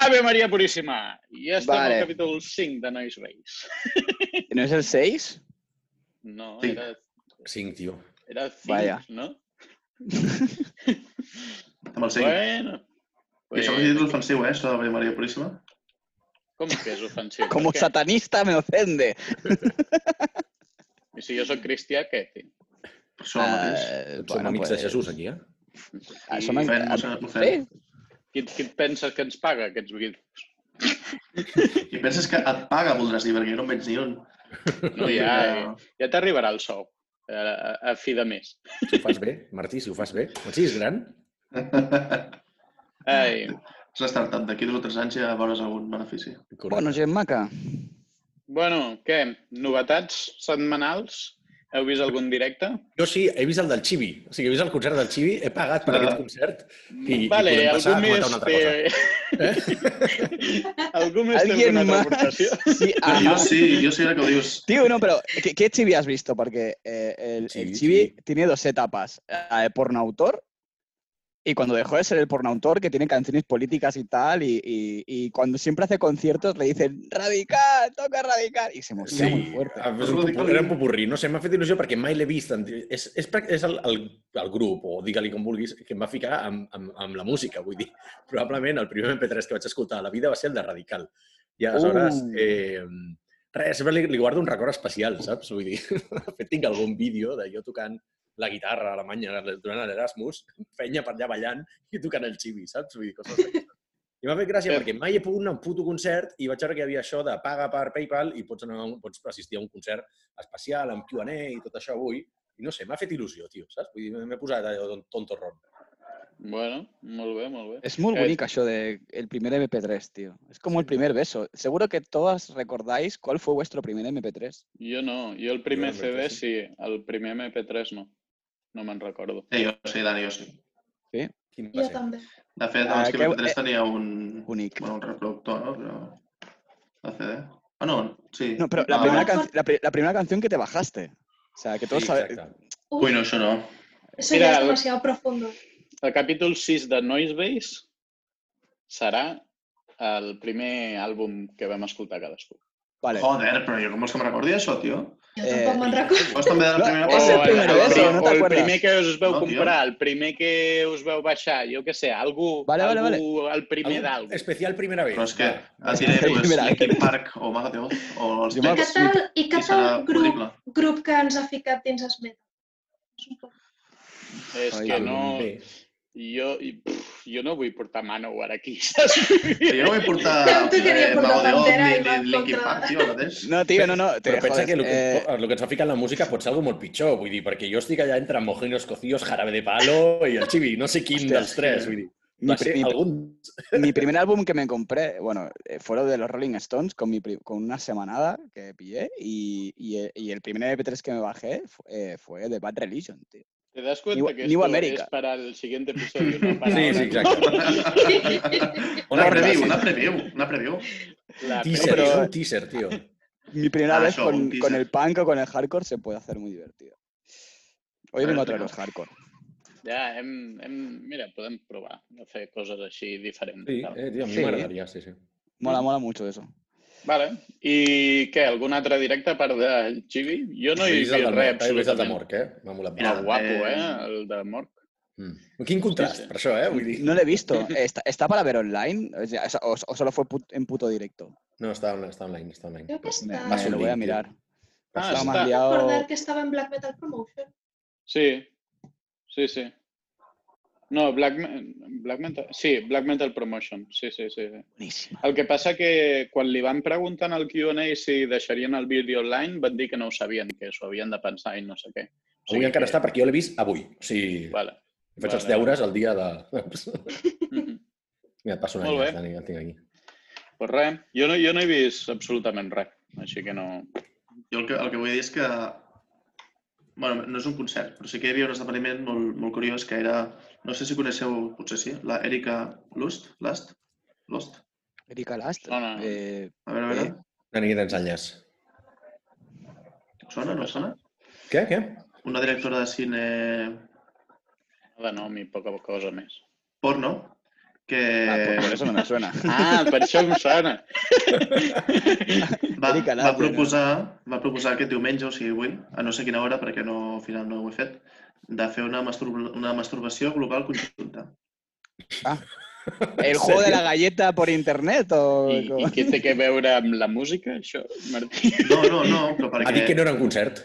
Ave Maria Puríssima! I ja estem Vale. al capítol 5 de Noise Base. ¿No es el 6? No, Sí. era, Cinc, tio. era 5, Vaya. no? Amb el 5. Bueno. I això que és ofensiu, eh, això de Ave Maria Puríssima. Com que és ofensiu? Como Per què? satanista me ofende. I si jo sóc cristià, què, tio? Per això mateix. Eh, som amics de Jesús, aquí, eh? Ah, som en- ah, mossèn, Sí? ofèn. Qui, qui et penses que ens paga aquests vídeos? I penses que et paga, voldràs dir, perquè jo no en veig ni un. No, ja, ja t'arribarà el sou a, a, a fi de mes. Si ho fas bé, Martí, si ho fas bé. Quan siguis gran, Ai, És la startup, d'aquí dos o tres anys ja veuràs algun benefici. Bueno, gent maca. bueno, què? Novetats setmanals? Heu vist algun directe? Jo sí, he vist el del Chibi. O sigui, he vist el concert del Chibi, he pagat per Ah. aquest concert i, vale, i podem passar a més comentar una altra cosa. té... algú més té ¿Alguien alguna más? altra aportació? Sí, Ah, jo sí, jo sí, ara que ho dius. Tío, no, pero ¿qué, qué chibi has visto? Porque eh, el, el Chibi, chibi. tiene dos etapas. La de pornoautor y cuando dejó de ser el pornoautor, que tiene canciones políticas y tal, y, y- y cuando siempre hace conciertos le dicen radical, toca radical, y se emociona muy fuerte. ah, és un popurrí, era un. No sé, m'ha fet il·lusió perquè mai l'he vist. És, és, és el, el, el grup, o digue-li com vulguis, que em va ficar amb, amb, amb la música, vull dir. Probablement el primer MP3 que vaig escoltar a la vida va ser el de Radical. I aleshores, Uh. eh, res, sempre li, li guardo un record especial, saps? Vull dir, de fet, tinc algun vídeo de jo tocant la guitarra a Alemanya durant l'Erasmus, penya per allà ballant i tocant el xivi, saps? Vull dir, coses. I m'ha fet gràcia Sí. perquè mai he pogut anar a un puto concert i vaig veure que hi havia això de paga per PayPal i pots, anar pots assistir a un concert especial amb Q&A i tot això avui. I no sé, m'ha fet il·lusió, tio, saps? Vull dir, m'he posat allò tonto ron. Bueno, molt bé, molt bé. Es muy Eh, bonito eso de el primer MP3, tío. Es como el primer beso. Seguro que todas recordáis cuál fue vuestro primer MP3. Jo no, jo el primer que CD sí, el primer MP3 no. No me'n recordo. Eh, jo sí, Dani, jo sí. Quin va Jo ser? també. De fet, Ah, abans que que- MP3 eh, tenia un, Bonic. bueno, un reproductor, no? Però... De CD. Ah, no, sí. No, pero la, Ah, primera, bueno. can- la, pri- la primera canción que te bajaste. O sea, que todos Sí, sabe- exacte. Uf, Ui, no, això no. eso Mira, ya es demasiado profundo. El capítol 6 de Noise Base serà el primer àlbum que vam escoltar cadascú. Vale. Joder, però jo com vols que me'n recordi això, tio? Jo Eh, tampoc me'n recordo. Vols també de la No, primera és part? el primer el, ¿no el primer que us veu No, comprar, el primer que us veu baixar, jo què sé, algú, Vale, vale, algú el primer Algú d'àlbum. Especial primera vez. Però és que et diré pues, Mira. Linkin Park o Maga de Oz o els I què tal, i què I serà tal grup, grup que ens ha ficat dins es meta? És que no... Bé. Pff, jo no vull portar Manowar aquí, jo no ni Linkin contra- Park, tio. No, tío, no, no. Te, Però pensa que el que, eh, el que ens ficat la música pot ser algo molt pitjor, vull dir, perquè jo estic allà entre Mojinos Cocidos, Jarabe de Palo i el Chibi, no sé quin Hòstia, dels tres, vull dir. mi, ser primer álbum que me compré, bueno, eh, fue lo de los Rolling Stones con, mi, con una semanada que pillé y, y, eh, y el primer MP3 que me bajé fue, eh, fue de Bad Religion, tío. ¿Te das cuenta New- que New esto América. es para el siguiente episodio? No para Sí, ahora? sí, exacte. Una preview, una preview, una preview. Teaser, un teaser, tio. Mi primera Ah, vez con, con el punk o con el hardcore se puede hacer muy divertido. Hoy vengo a traer los hardcore. Ja, hem, hem, mira, podem provar a fer coses així diferents. Sí, tal. eh, tio, a mi Sí. m'agradaria, sí, sí. Mola, mola mucho eso. Vale. I què, algun altre directe a part de Chibi? Jo no he vist res, Morc, he vist el de absolutament. Morc, eh? M'ha molat molt. Molt guapo, Eh, eh? El de Morc. Mm. Quin contrast, Sí, sí. per això, eh? Vull dir... No lo he visto. ¿Está, está para ver online? O, o- solo fue put- en puto directo? No, està, online, està online, està online. Creo que Me, está... me Paso lo voy a mirar. Ah, Estaba està. más liado- recordar que estaba en Black Metal Promotion. Sí, sí, sí. No, Black, Black Metal... Sí, Black Metal Promotion. Sí, sí, sí. Buenísima. El que passa que quan li van preguntar en el Q&A si deixarien el vídeo online, van dir que no ho sabien, que s'ho havien de pensar i no sé què. O Avui encara que- està perquè jo l'he vist avui. O sigui, Vale. faig els vale. deures el dia de... Mhm. Mira, et passo una bé. Dani, el tinc aquí. Pues res, jo no, jo no he vist absolutament res, així que no... Jo el que, el que vull dir és que... bueno, no és un concert, però sí que hi havia un esdeveniment molt, molt curiós que era... No sé si coneixeu, potser sí, la Erika Lust, Last? Lost? Erika Last. Sona. eh, A veure, a veure. Eh? Dani, què tens enllaç? Sona, no sona? Què, què? Una directora de cine De nom i poca cosa més. porno que Ah, pues por eso no me suena. Ah, per això em sona. va, va, proposar, va proposar aquest diumenge, o sigui avui, a no sé quina hora, perquè no, al final no ho he fet, de fer una, mastur una masturbació global conjunta. ¿El juego de la galleta por internet o...? I, I què té que veure amb la música, això, Martí? No, no, no, però perquè... Ha dit que no era un concert.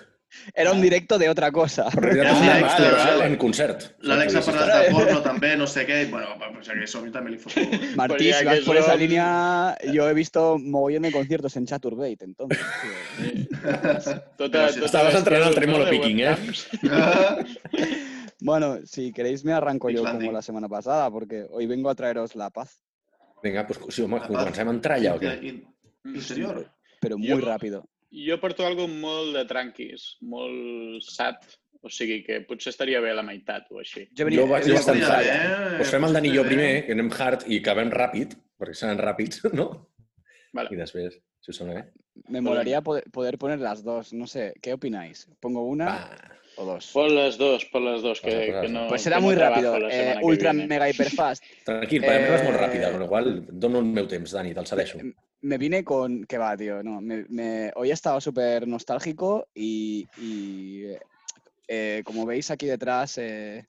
Era un directo de otra cosa. Però era Ah, una vale, vale. en concert. L'Àlex ha parlat de porno també, no sé què, i bueno, pues que això a mi també li. Martí, Pues si vas que por esa línea, yo he visto mogollón de conciertos en Chaturbate, entonces. Tota, Però tota estaves entrenant el l'esquerda, tremolo picking, eh? Bueno, si queréis me arranco yo como la semana pasada, porque hoy vengo a traeros la paz, Vinga, doncs, si home, comencem a entrar ja o què? In- Interior. pero muy rápido. Jo porto algo molt de tranquis, molt sat, o sigui que potser estaria bé a la meitat o així. Yo he Jo vaig venido bastant talla. bé, Doncs fem el Dani i jo primer, que anem hard i acabem ràpid, perquè seran ràpids, no? Vale. I després, si us sona bé. Me molaría poder, poder poner las dos, no sé, ¿qué opináis? ¿Pongo una Va. o dos? Pon les dos, pon les dos, que, posa, que no... Pues que será no muy rápido, eh, que ultra mega hiper fast. Tranquil, la meva és molt Eh, ràpida, qual cosa dono el meu temps, Dani, te'l cedeixo. Me vine con. ¿Qué va, tío? No, me, me- hoy he estado súper nostálgico y, y, eh, como veis aquí detrás eh,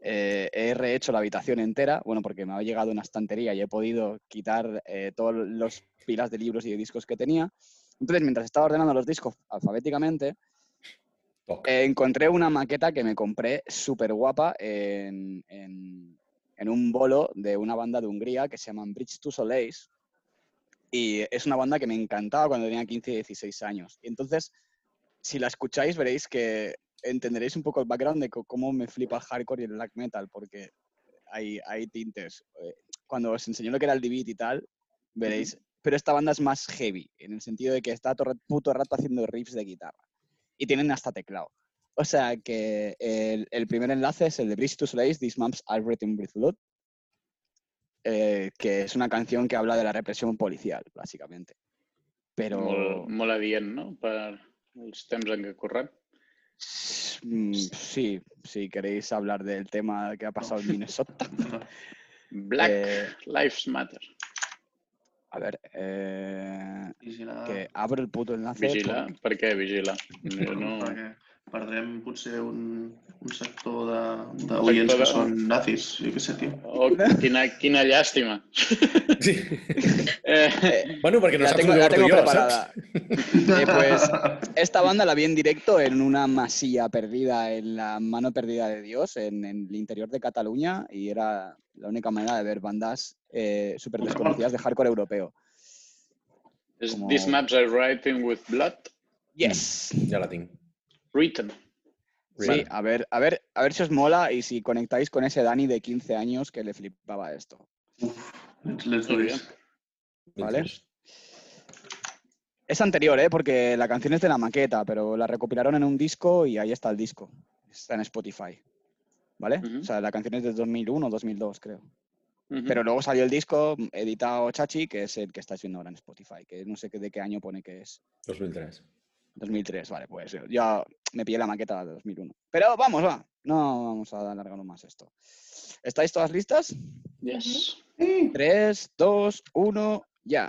eh, he rehecho la habitación entera. Bueno, porque me ha llegado una estantería y he podido quitar todos los pilas de libros y de discos que tenía. Entonces, mientras estaba ordenando los discos alfabéticamente, encontré una maqueta que me compré súper guapa en, en- en un bolo de una banda de Hungría que se llaman Bridge to Soleils. Y es una banda que me encantaba cuando tenía 15 y 16 años. Y entonces, si la escucháis, veréis que entenderéis un poco el background de cómo me flipa el hardcore y el black metal, porque hay, hay tintes. Eh, Cuando os enseñó lo que era el D-Beat y tal, veréis. Pero esta banda es más heavy, en el sentido de que está todo el puto rato haciendo riffs de guitarra. Y tienen hasta teclado. O sea que el, el primer enlace es el de Bridge to Soleils, These Maps Are Written with Blood, eh, que es una canción que habla de la represión policial, básicamente. Pero Molt, molt adient, no?, per els temps en què correm. mm, sí, si queréis hablar del tema que ha pasado en Minnesota. Black eh, Lives Matter. a ver, eh, Vigilar. que abro el puto enlace. Vigila. Per què vigila? Jo no... perdrem potser un, un sector de- d'oients que són nazis, jo què sé, tio. Oh, quina, quina llàstima. Sí. Eh, Bueno, perquè no La saps tengo, la tengo preparada. saps? Eh, pues esta banda la vi en directo en una masilla perdida, en la mano perdida de Dios, en, en el interior de Cataluña, y era la única manera de ver bandas eh, súper desconocidas de hardcore europeo. These maps are writing with blood Yes. Ja la tinc. Written. Sí, a ver, a ver, a ver si os mola y si conectáis con ese Dani de 15 años que le flipaba esto. Let's do. Vale. Es anterior, ¿eh? Porque la canción es de la maqueta, pero la recopilaron en un disco y ahí está el disco. Está en Spotify. ¿Vale? O sea, la canción es de 2001 o 2002, creo. Pero luego salió el disco editado Chachi, que es el que estáis viendo ahora en Spotify, que no sé qué- de qué año pone que es. 2003. 2003, vale, pues yo- ya me pillé la maqueta de 2001. Pero vamos, va. No vamos a alargarlo más esto. ¿Estáis todas listas? Yes. 3, 2, 1, ya.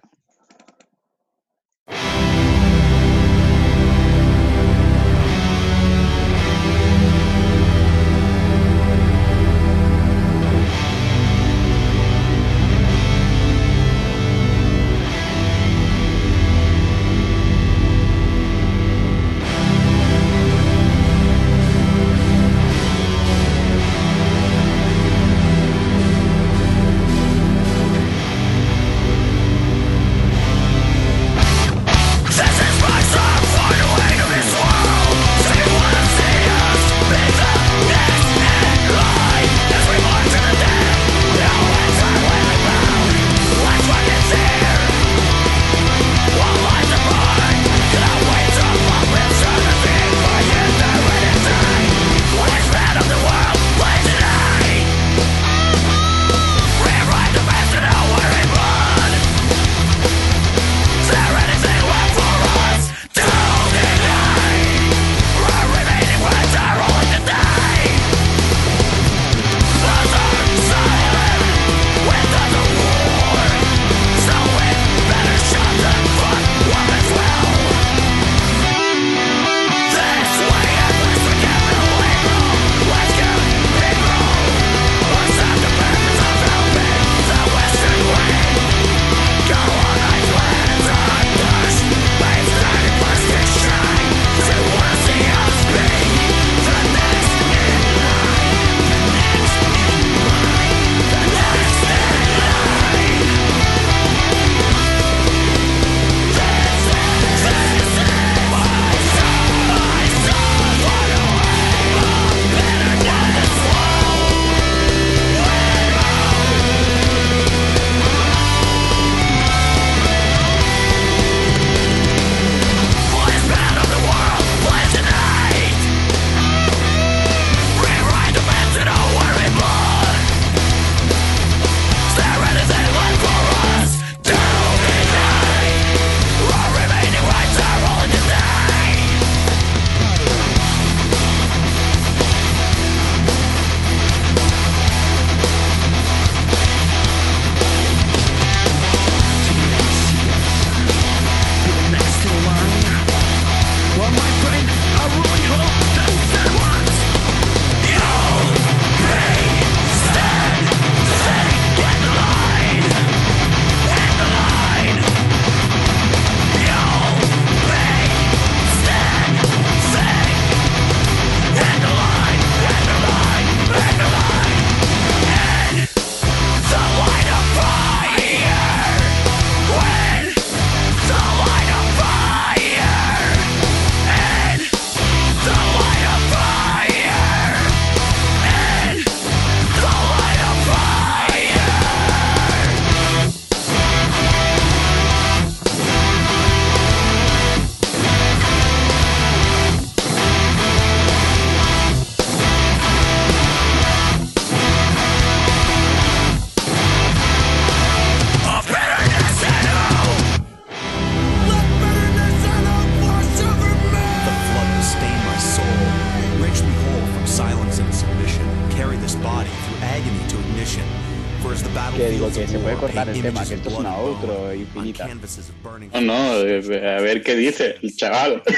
Dice el chaval.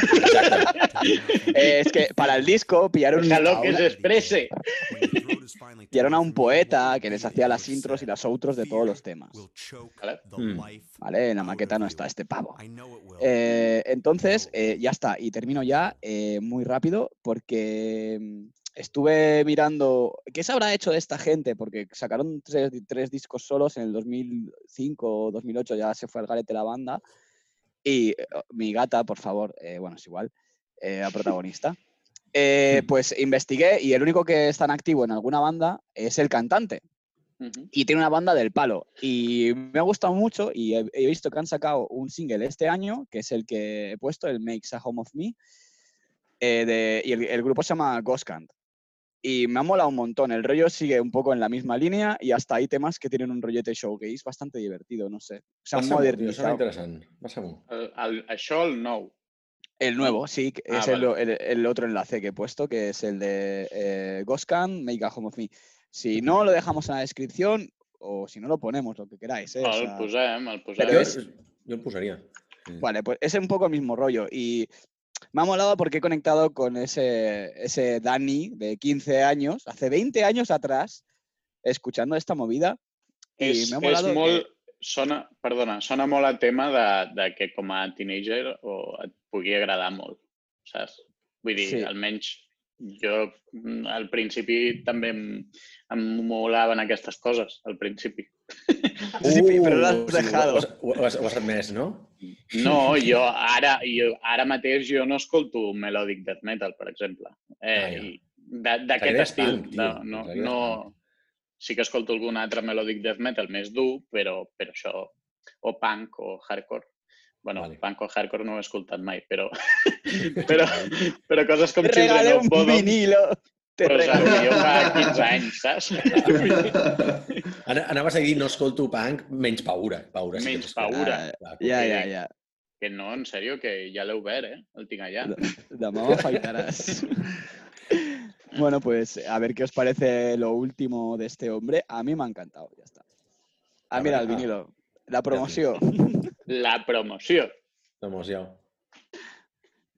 Eh, es que para el disco pillaron, a, Déjalo que se exprese. pillaron a un poeta que les hacía las intros y las outros de todos los temas. Vale. Mm. ¿Vale? En la maqueta no está este pavo. Eh, entonces, eh, ya está. Y termino ya eh, muy rápido porque mm, estuve mirando qué se habrá hecho de esta gente, porque sacaron tres, tres discos solos en el 2005 o 2008, ya se fue al garete la banda. Y eh, mi gata, por favor, eh, bueno, es igual, eh, la protagonista. Eh, pues investigué y el único que está en activo en alguna banda es el cantante y tiene una banda del palo. Y me ha gustado mucho y he, he visto que han sacado un single este año, que es el que he puesto, el Makes a Home of Me, de- y el, el grupo se llama Ghostcant. Y me ha molado un montón. El rollo sigue un poco en la misma línea y hasta hay temas que tienen un rollete showcase bastante divertido, no sé. Se han Passa-m'ho, tio, sona modernizado. interessant. Passa-m'ho. El, el, això el nou. El nuevo, sí, Ah, es el, vale. el- el otro enlace que he puesto, que es el de eh, Ghostcant, Make a Home of Me. Si no, lo dejamos en la descripción o si no, lo ponemos, lo que queráis. ¿eh? O El sea, posem, el posem. Pero Jo, es- jo el posaria. Sí. Vale, pues es un poco el mismo rollo. Y me ha molado porque he conectado con ese, ese Dani de 15 años, hace 20 años atrás, escuchando esta movida. Y És, me ha és molado. molt... que- Sona, perdona, sona molt a tema de, de que com a teenager o et pugui agradar molt, saps? Vull dir, Sí. almenys jo mm, al principi també em, em molaven aquestes coses, al principi. Sí, pero lo has Uh, sí, dejado. Ho, has- ho, has, ho has admès, no? No, jo ara, jo, ara mateix jo no escolto melodic death metal, per exemple. Eh, Ah, ja. D'aquest estil. tio, no, no, no, sí que escolto algun altre melodic death metal més dur, però, però això, o punk o hardcore. Bueno, Vale. punk o hardcore no ho he escoltat mai, però, però, però coses com Te Children regalé of un Bodom, vinilo. Te pues, regalé. jo fa 15 anys, saps? Ana- Anaves a dir no escolto punk, menys paura. paura sí que Menys paura. Ah, que- ya, ya. Que no, en sèrio, que ja l'he obert, eh? El tinc allà. Demà m'afaitaràs. bueno, pues a ver qué os parece lo último de este hombre. A mí me ha encantado, ya está. Ah, mira, el vinilo. La promoción. La promoció. Demasiado.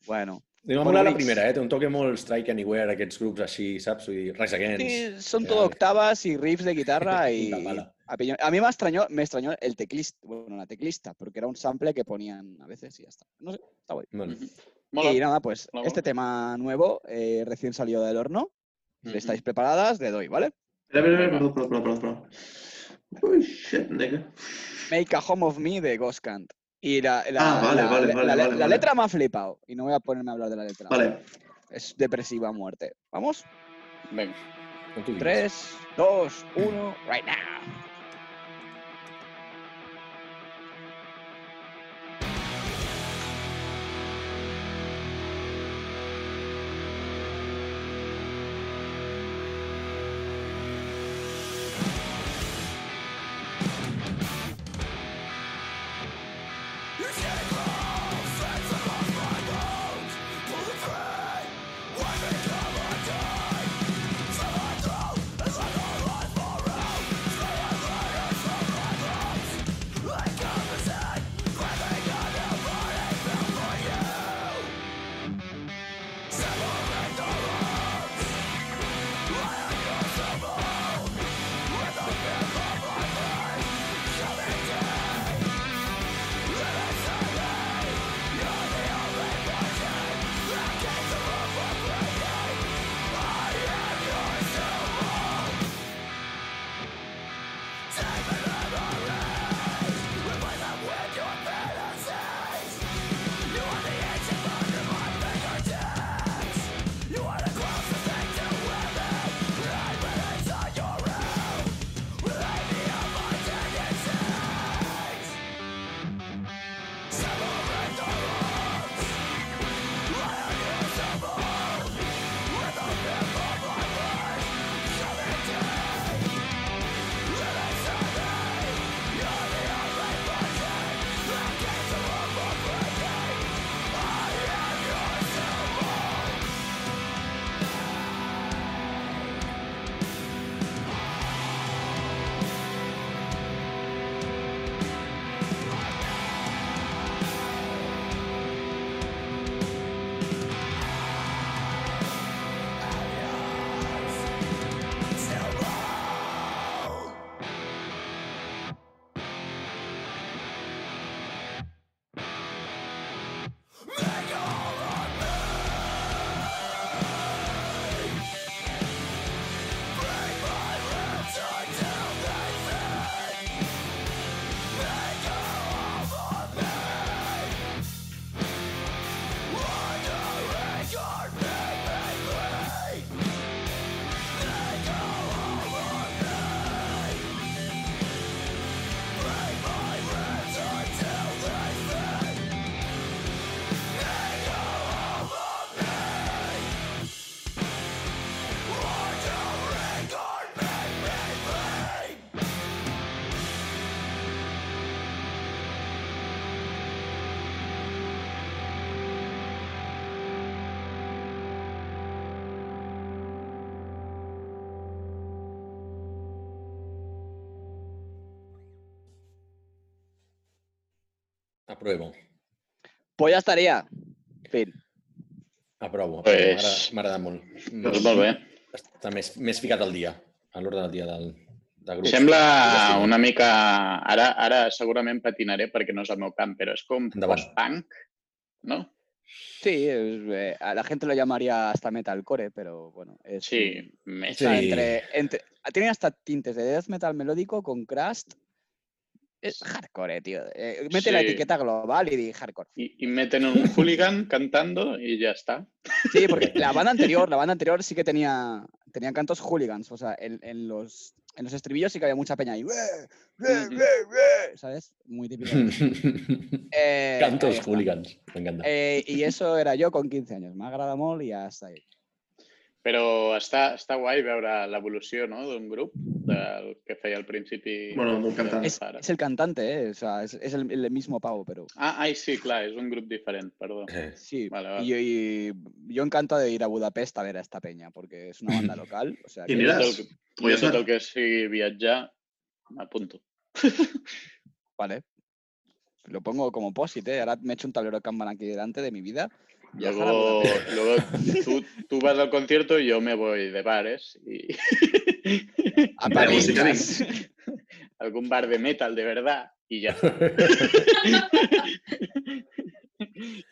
bueno, Bueno, molat la primera, eh? Té un toque molt Strike Anywhere, aquests grups així, saps? Vull dir, Rise Against. Sí, son Ya todo ves. octavas y riffs de guitarra pala. a. A mí me extrañó, me extrañó el teclista, bueno, la teclista, porque era un sample que ponían a veces y ya está. No sé, está guay. Bueno, Mola. Y nada, pues Mola, este tema nuevo, eh, recién salido del horno, si estáis preparadas, le doy, ¿vale? Espera, espera, espera, perdó, perdó, perdó, perdó. Uy, shit, nigga. Make a Home of Me de Ghostcant. Y la, la, Ah, vale, la- vale, la- vale, la- vale, la vale. letra me ha flipado y no voy a ponerme a hablar de la letra. Vale. Es depresiva a muerte. Vamos, diguis. 3, 2, 1, right now. Apruebo. Pues ya estaría. Fin. Aprovo. Pues- M'agrada- M'agrada molt. Doncs molt bé. Està més, més ficat al dia, a l'ordre del dia del, del grup. Sembla una mica... Ara, ara segurament patinaré perquè no és el meu camp, però és com post-punk, no? Sí, es- eh, a la gente lo llamaría hasta metalcore, pero bueno, es... Sí, més. está Sí. entre, entre, tiene hasta tintes de death metal melódico con crust. Es hardcore, tío. Eh, mete la etiqueta global y di hardcore. Y, y meten un hooligan cantando y ya está. Sí, porque la banda anterior, la banda anterior sí que tenía, tenía cantos hooligans. O sea, en, en los, en los estribillos sí que había mucha peña ahí. ¿Sabes? Muy típico. Eh, Cantos hooligans. M'encanta. Eh, y eso era yo con 15 años. Me agrada molt y hasta ahí. Però està, està guai veure l'evolució no? d'un grup, del que feia al principi. Bueno, d'un cantant. de Es, ara. es el cantante, ¿eh? O sea, es, es el, el mismo pavo, pero Ah, ai, sí, clar, és un grup diferent, perdó. Eh, sí. Vale, vale. Y, y yo encanto de ir a Budapest a ver a esta peña, porque es una banda local. O sea, I que- mira, tot el, jo ja tot el que sigui viatjar, m'apunto. Vale. Lo pongo como posit, ¿eh? Ahora me he hecho un tablero Kanban aquí delante de mi vida. Luego, luego tú, tú vas al concierto y yo me voy de bares y A París. algún bar de metal de verdad y ya.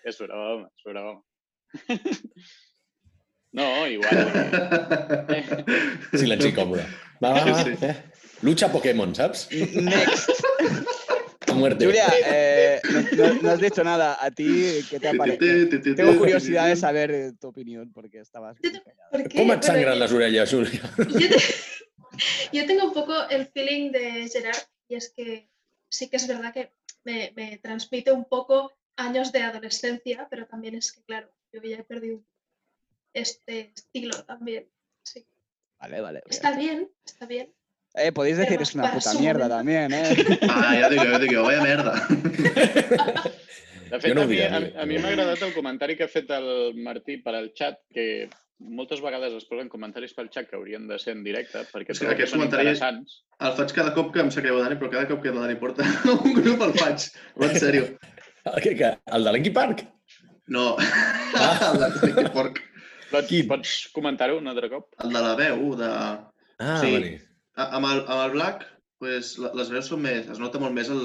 es broma, es broma. No, igual. Silenci còmode. Va, va, va. Lucha Pokémon, saps? Next. A muerte. Julia, eh, no, has dicho nada. ¿A ti qué te ha parecido? Tengo curiosidad de saber tu opinión porque estabas. ¿Por qué? Sangren yo- les orelles, Júlia? yo, te- yo tengo un poco el feeling de Gerard y es que sí que es verdad que me, me transmite un poco años de adolescencia, pero también es que, claro, yo ya he perdido este estilo también. Sí. Vale, vale. Está bien, está bien. Eh, podéis decir es una puta mierda también, ¿eh? Ah, ja dic, jo dic, vaya merda. De fet, Jo no a mi, diria, a, ni- a mi m'ha agradat el comentari que ha fet el Martí per al xat, que moltes vegades es posen comentaris pel xat que haurien de ser en directe, perquè És que trobo que aquests són comentaris- interessants. El faig cada cop que em sap greu, Dani, però cada cop que el Dani porta un grup el faig. Va, en sèrio. Què, que, el de Linky Park? No, el de Linkin Park. Pots, Quin? pots comentar-ho un altre cop? El de la veu, de... Ah, Sí. vale. Amb el, amb el Black, pues, les veus són més... Es nota molt més el...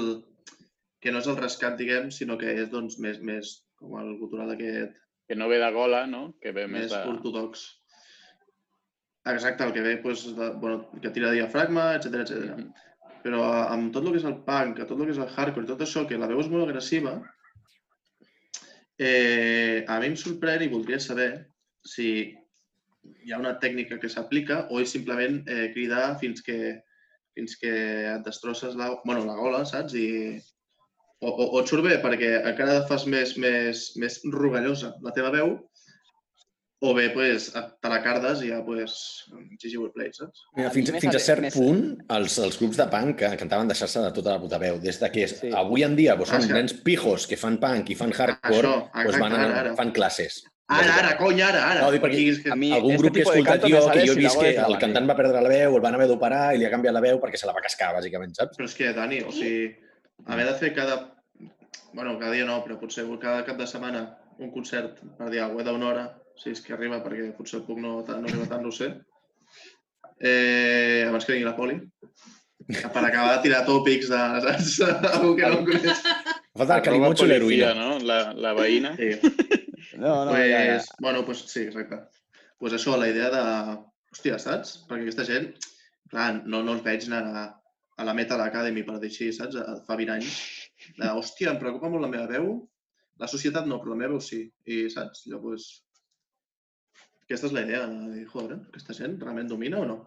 Que no és el rescat, diguem, sinó que és doncs, més, més com el gutural aquest, Que no ve de gola, no? Que ve més més de... ortodox. Exacte, el que ve, pues, de, bueno, que tira diafragma, etc etc. Mhm. Però eh, amb tot el que és el punk, tot el que és el hardcore, tot això, que la veu és molt agressiva, eh, a mi em sorprèn i voldria saber si hi ha una tècnica que s'aplica o és simplement eh, cridar fins que, fins que et destrosses la, bueno, la gola, saps? I, o, o, o et surt bé perquè encara fas més, més, més rogallosa la teva veu o bé pues, te la cardes i ja pues, GG Wordplay, saps? Mira, A fins, fins a cert punt, els, els grups de punk que cantaven deixar-se de tota la puta veu. Des de que Sí. avui en dia doncs, Ah, són que- nens pijos que fan punk i fan hardcore, Això, doncs exacte, van a, ara, ara. fan classes. Ara, ara, cony, ara, ara! No, dic perquè Aquí és que... A mi Algun este grup que he escoltat jo, que jo he vist que el cantant va perdre la veu, el van haver d'operar i li ha canviat la veu perquè se la va cascar, bàsicament, saps? Però és que, Dani, o sigui, haver de fer cada... Bueno, cada dia no, però potser cada cap de setmana un concert per dir alguna cosa d'una hora, si és que arriba, perquè potser el puc no, no arriba tant, no ho sé. Eh, abans que vingui la poli. Per acabar de tirar tòpics de... Saps? Algú que no coneix. Falta el calimocho i l'heroïna. no? La, la veïna. Sí. No, no, pues, ya, ya. Bueno, pues sí, exacte. Pues això, la idea de... Hòstia, saps? Perquè aquesta gent, clar, no, no els veig anar a, a la Metal Academy, per dir així, saps? A- Fa 20 anys. De, hòstia, em preocupa molt la meva veu. La societat no, però la meva veu sí. I, saps? Allò, pues... Aquesta és la idea, de dir, joder, aquesta gent realment domina o no?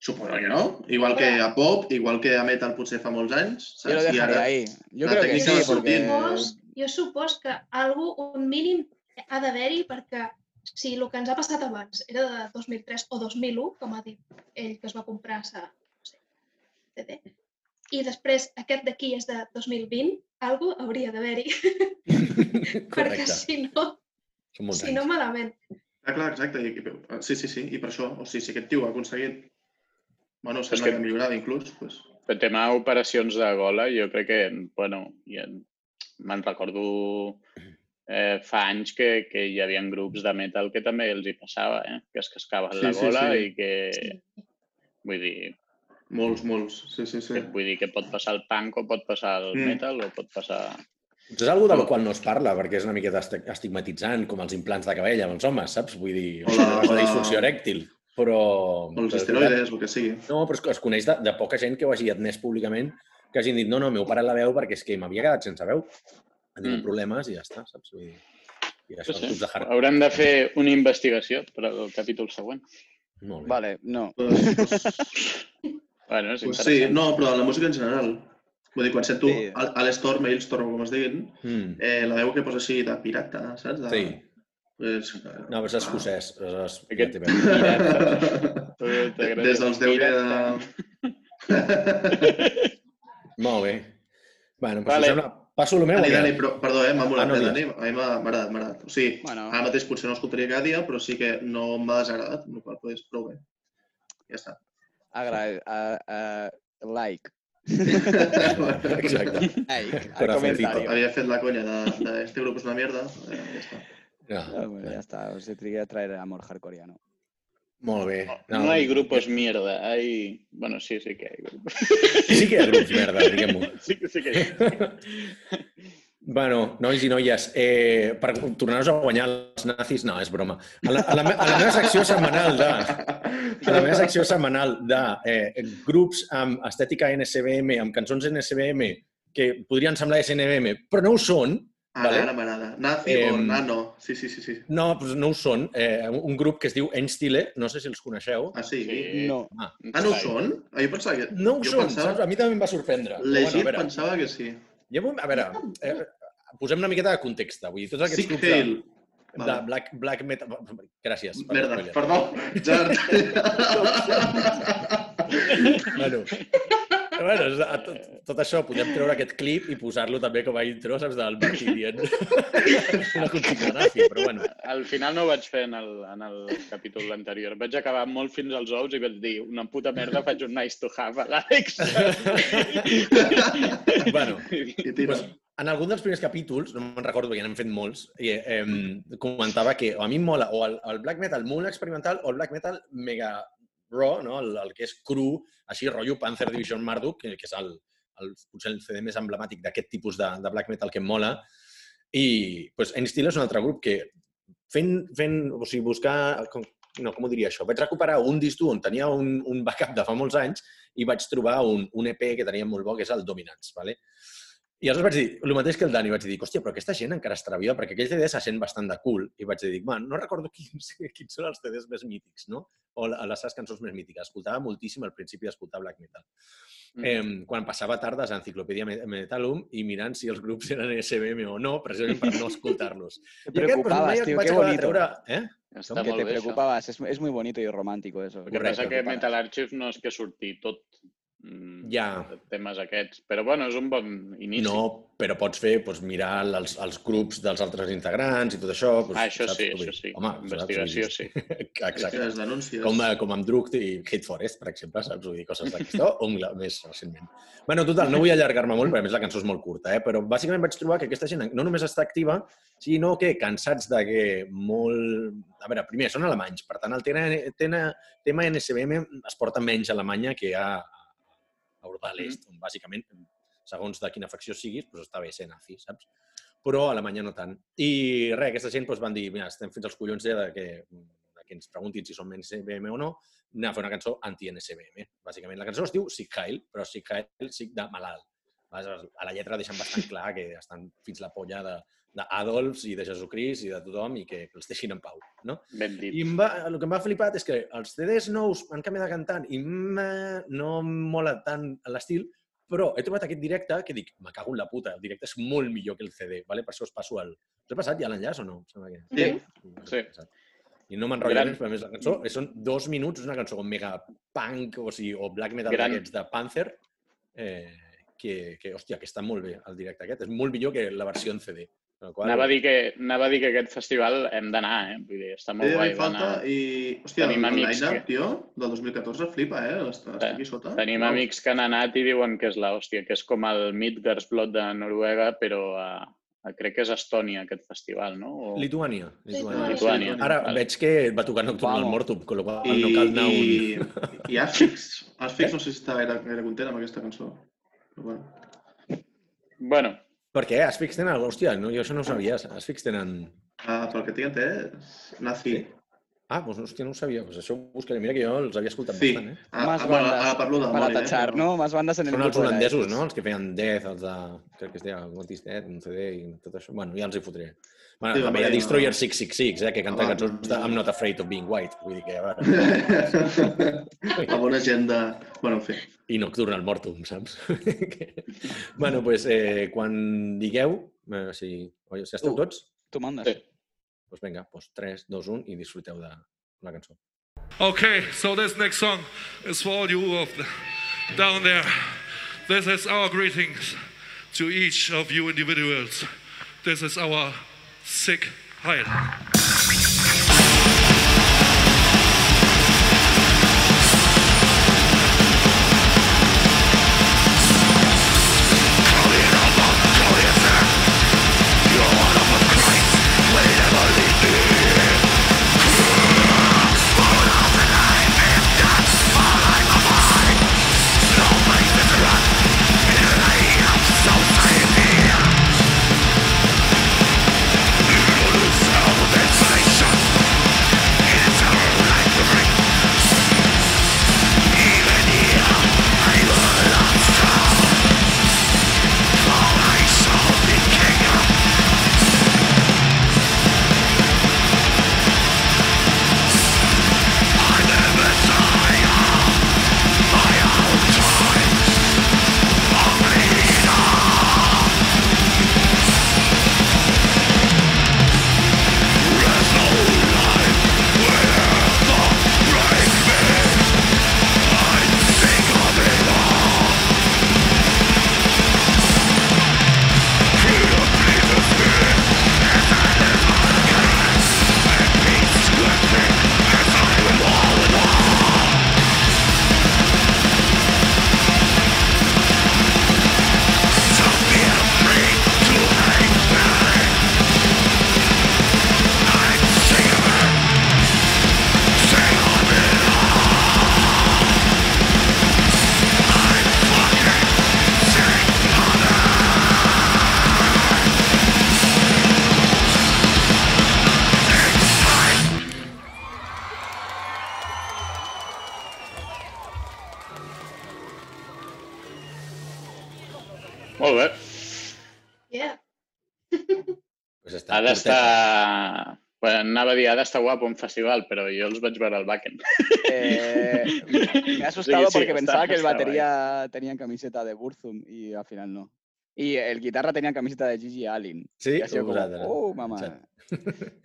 Suposo que no. Igual que a pop, igual que a metal potser fa molts anys, lo saps? I dejaré ara... ahí. Yo la creo que sí, porque... sortint. Supos, jo supos que algú, un mínim ha d'haver-hi perquè si el que ens ha passat abans era de 2003 o 2001, com ha dit ell que es va comprar sa, no sé, CD, i després aquest d'aquí és de 2020, algú hauria d'haver-hi, perquè si no, si no malament. Ah, clar, exacte. I, i- sí, sí, sí. I per això, o sigui, si aquest tio ha aconseguit... Bueno, sembla que- que, millorava inclús, pues, El tema operacions de gola, jo crec que, bueno, i en, me'n recordo eh, fa anys que, que hi havia grups de metal que també els hi passava, eh? que es cascaven Sí, la sí, gola sí. i que, Sí. vull dir, Molts, molts. Sí, sí, sí. que, vull dir que pot passar el punk o pot passar el Mm. metal o pot passar... És algo de la qual no es parla, perquè és una miqueta esti- estigmatitzant, com els implants de cabell amb els homes, saps? Vull dir, O la- o disfunció erèctil. Però... O els esteroides, el que sigui. No, però és que es coneix de, de poca gent que ho hagi admès públicament, que hagin dit, no, no, m'heu parat la veu perquè és que m'havia quedat sense veu. Tingut Mm. problemes i ja està, saps? Vull dir, i això, Sí, els sí. de hard... Haurem de fer una investigació per al capítol següent. Molt bé. Vale, no. Pues, pues, Bueno, és pues sí, no, però la música en general. Vull dir, quan sento Sí. sí. Alestorm, Mailstorm, com es diguin, Mm. eh, la veu que posa així de pirata, saps? De, Sí. Pues, No, però és escocès. És, és... Aquest- veu. Des dels 10 de... Molt bé. Bueno, doncs Vale. vale. sembla... Passo el meu. Ja? Dani, però, perdó, eh, m'ha molat, Ah, no, eh. Dani? A mi m'ha agradat, m'ha agradat. O sigui, Bueno, ara mateix potser no l'escoltaria cada dia, però sí que no m'ha desagradat, la qual és prou bé. Ja està. agra uh, uh, like. Exacte. Like. al Corazoncito. comentario. Havia fet la conya de, de este grup és una mierda, eh, ja està. Ja. Ah, bueno, ya está, os quería traer amor hardcoreano. Molt bé. No hay grupos mierda, hay... Bueno, sí, sí que hay grupos. Sí que hi ha grups, merda, diguem-ho. Sí, que- sí que hi ha. Bueno, nois i noies, eh, per tornar-nos a guanyar els nazis, no, és broma. A la, a la, me- a la meva secció setmanal de, a la meva secció setmanal de eh, grups amb estètica NSBM, amb cançons NSBM, que podrien semblar SNBM, però no ho són, Ara, Vale. ara m'agrada. Nazi o Em, nano. Sí, sí, sí. sí. no, doncs no ho són. Eh, un grup que es diu Enstile, no sé si els coneixeu. Ah, sí? Sí. No. Ah, Ah, no ho són? Ah, jo pensava que... no ho jo són, pensava- saps? A mi també em va sorprendre. Legit bueno, a veure, pensava que sí. ja, a veure eh, posem una miqueta de context. Vull dir, tots aquests Sick grups de, Hail. de Vale. black, black metal... Gràcies. per Merda, perdó. Gerard. Bueno, bueno, a tot, tot això podem treure aquest clip i posar-lo també com a intro, saps, del Martí dient una consigna nazi, però bueno. Al final no ho vaig fer en el, en el capítol anterior. Vaig acabar molt fins als ous i vaig dir una puta merda, faig un nice to have a l'Àlex. bueno, I tira. Pues, en algun dels primers capítols, no me'n recordo perquè n'hem fet molts, i, eh, comentava que a mi em mola o el, el black metal molt experimental o el black metal mega raw, no? el, el que és cru, així, rotllo Panzer Division Marduk, que, que és el, el, potser el CD més emblemàtic d'aquest tipus de, de black metal que em mola. I pues, Ensteel és un altre grup que fent, fent o sigui, buscar, com, no, com ho diria això? Vaig recuperar un disc on tenia un, un backup de fa molts anys i vaig trobar un, un EP que tenia molt bo, que és el Dominance. ¿vale? I aleshores vaig dir, el mateix que el Dani, vaig dir, hòstia, però aquesta gent encara estarà viva, perquè aquell CD se sent bastant de cool. I vaig dir, man, no recordo quins, quins són els CDs més mítics, no? O les seves cançons més mítiques. Escoltava moltíssim al principi d'escoltar black metal. Mm. Eh, quan passava tardes a Enciclopèdia Me- Metalum i mirant si els grups eren SBM o no, precisament per no escoltar-los. Te I preocupabas, qué acabar de bonito. treure... Eh? Està Que molt te bé, això. preocupabas, es, es muy bonito y romántico eso. El que passa que. Metal Archive no és que surti tot Ja. temes aquests. Però bueno, és un bon inici. No, però pots fer, doncs, mirar els, els grups dels altres integrants i tot això. Doncs, ah, això saps? sí, això dir, sí. Home, Investigació, saps? sí. Exacte. Les denúncies. Com, com amb Drugt i Hate Forest, per exemple, saps? Vull dir, coses d'aquesta, o amb la- més recentment. Bueno, total, no vull allargar-me molt, perquè a més la cançó és molt curta, eh? però bàsicament vaig trobar que aquesta gent no només està activa, sinó que cansats de que molt... A veure, primer, són alemanys, per tant, el tema, tema, tema NSBM es porta menys a Alemanya que a Europa de l'Est, on bàsicament, segons de quina facció siguis, doncs està bé ser nazi, saps? Però a Alemanya no tant. I res, aquesta gent doncs, van dir, mira, estem fins als collons ja de que, de que ens preguntin si som NSBM o no, anem a fer una cançó anti-NSBM. Bàsicament, la cançó es diu Sick Heil, però Sick Heil, Sick de malalt. A la lletra deixen bastant clar que estan fins la polla de d'Adolfs i de Jesucrist i de tothom i que els deixin en pau, no? Ben dit. I em va, el que em va flipat és que els CDs nous han canviat de cantant i no em mola tant l'estil, però he trobat aquest directe que dic, me cago en la puta, el directe és molt millor que el CD, vale? per això us passo el... Us he passat ja l'enllaç o no? Em Sembla que... Sí. Sí. I no m'enrotllaré Gran. més, però a més la cançó són dos minuts, és una cançó com mega punk o, sigui, o black metal Gran. d'aquests de Panzer, eh, que, que, hòstia, que està molt bé el directe aquest. És molt millor que la versió en CD. Amb la qual- Anava a, dir que, anava a dir que aquest festival hem d'anar, eh? Vull dir, està molt de guai d'anar. i... Hòstia, Tenim el amics line-up, que- tio, del 2014 flipa, eh? Està, està aquí sota. Tenim Uau. amics que han anat i diuen que és la hòstia, que és com el Midgardsblot de Noruega, però a, a, crec que és Estònia, aquest festival, no? O... Lituània. Lituània. Lituània. Ara Vale. veig que va tocar Nocturnal Vamos. Mortum, con lo qual I, no cal anar un... i, i Asfix. Asfix no sé si està gaire, gaire content amb aquesta cançó. Però bueno. Bueno, Per què? Asfix tenen... Hòstia, no, jo això no ho sabia. Asfix tenen... Ah, pel que tinc entès, Nazi. Ah, doncs hòstia, no ho sabia. Pues això ho buscaré. Mira que jo els havia escoltat Sí. bastant, eh? Ah, Más ah, bandas ara parlo de Para Mori, tachar, eh? ¿no? Más bandas en el Són els holandesos, no? Els que feien Death, els de... Crec que es deia What is Death, un CD i tot això. Bueno, ja els hi fotré. Bueno, Sí, també hi ha home, Destroyer 666, eh, que canta va. cançons de I'm not afraid of being white. Vull dir que, a veure, La bona gent de... Bueno, en fi. i Nocturnal Mortum, saps? Que- bueno, doncs, eh, quan digueu, eh, si, oi, si esteu Tu. tots, Tú mandas. Sí. doncs vinga, doncs 3, 2, 1 i disfruteu de la cançó. Okay, so this next song is for all you of the, down there. This is our greetings to each of you individuals. This is our sick heil. Pues està. Bueno, anava a dir, ha d'estar guapo un festival, però jo els vaig veure al Backen. Eh, me ha asustado Sí, sí, porque está- pensaba que el batería tenía camiseta de Burzum y al final no. Y el guitarra tenía camiseta de Gigi Allen. Sí? Ha sido Ho como, oh, mamá.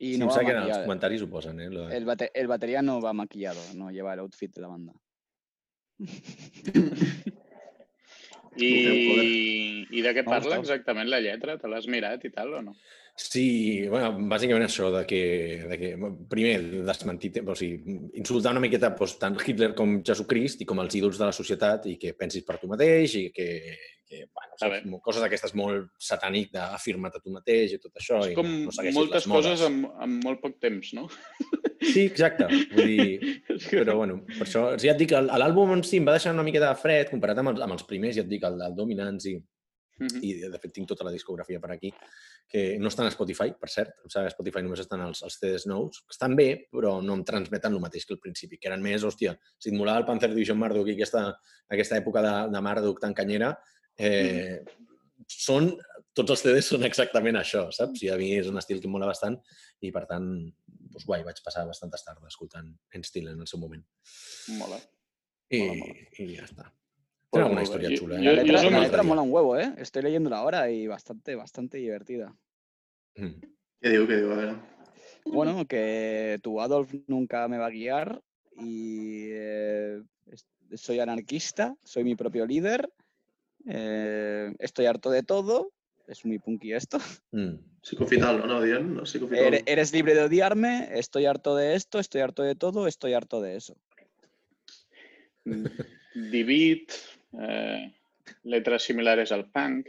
Y sí, no va sembla que en els maquillado. comentaris ho posen, eh? Lo. El, bate- el batería no va maquillado, no lleva el outfit de la banda. I, I de què parla exactament la lletra? Te l'has mirat i tal o no? Sí, bueno, bàsicament això, de que, de que primer, desmentir, o sigui, insultar una miqueta doncs, tant Hitler com Jesucrist i com els ídols de la societat i que pensis per tu mateix i que, que bueno, saps, coses d'aquestes molt satànic d'afirma't a tu mateix i tot això. És i com no, no segueixis moltes coses en, en molt poc temps, no? Sí, exacte. Vull dir, però bueno, per això, ja et dic, el- l'àlbum en si em va deixar una miqueta de fred comparat amb els, amb els primers, ja et dic, el del Dominance i, Mhm. i de fet tinc tota la discografia per aquí, que no estan a Spotify, per cert. Em sembla que a Spotify només estan els, els CDs nous, que estan bé, però no em transmeten el mateix que al principi, que eren més, hòstia, si et molava el Panzer Division Marduk i aquesta, aquesta època de, de Marduk tan canyera, eh, són, tots els CDs són exactament això, saps? I a mi és un estil que em mola bastant i, per tant, doncs, guai, vaig passar bastantes tardes escoltant Ensteel en el seu moment. Mola. I, Mola, mola. i ja està. Pues Tenen una molt bé. història Jo- jo- La jo letra, som la letra mola un huevo, ¿eh? Estoy leyéndola ahora y bastante, bastante divertida. Mm. Què diu, què diu? A veure. Bueno, que tu Adolf nunca me va a guiar y eh, soy anarquista, soy mi propio líder, eh, estoy harto de todo es muy punky esto. Mm. Psicofital, no? No, psicofital. Eres libre de odiarme, estoy harto de esto, estoy harto de todo, estoy harto de eso. Divid, eh, letras similares al punk.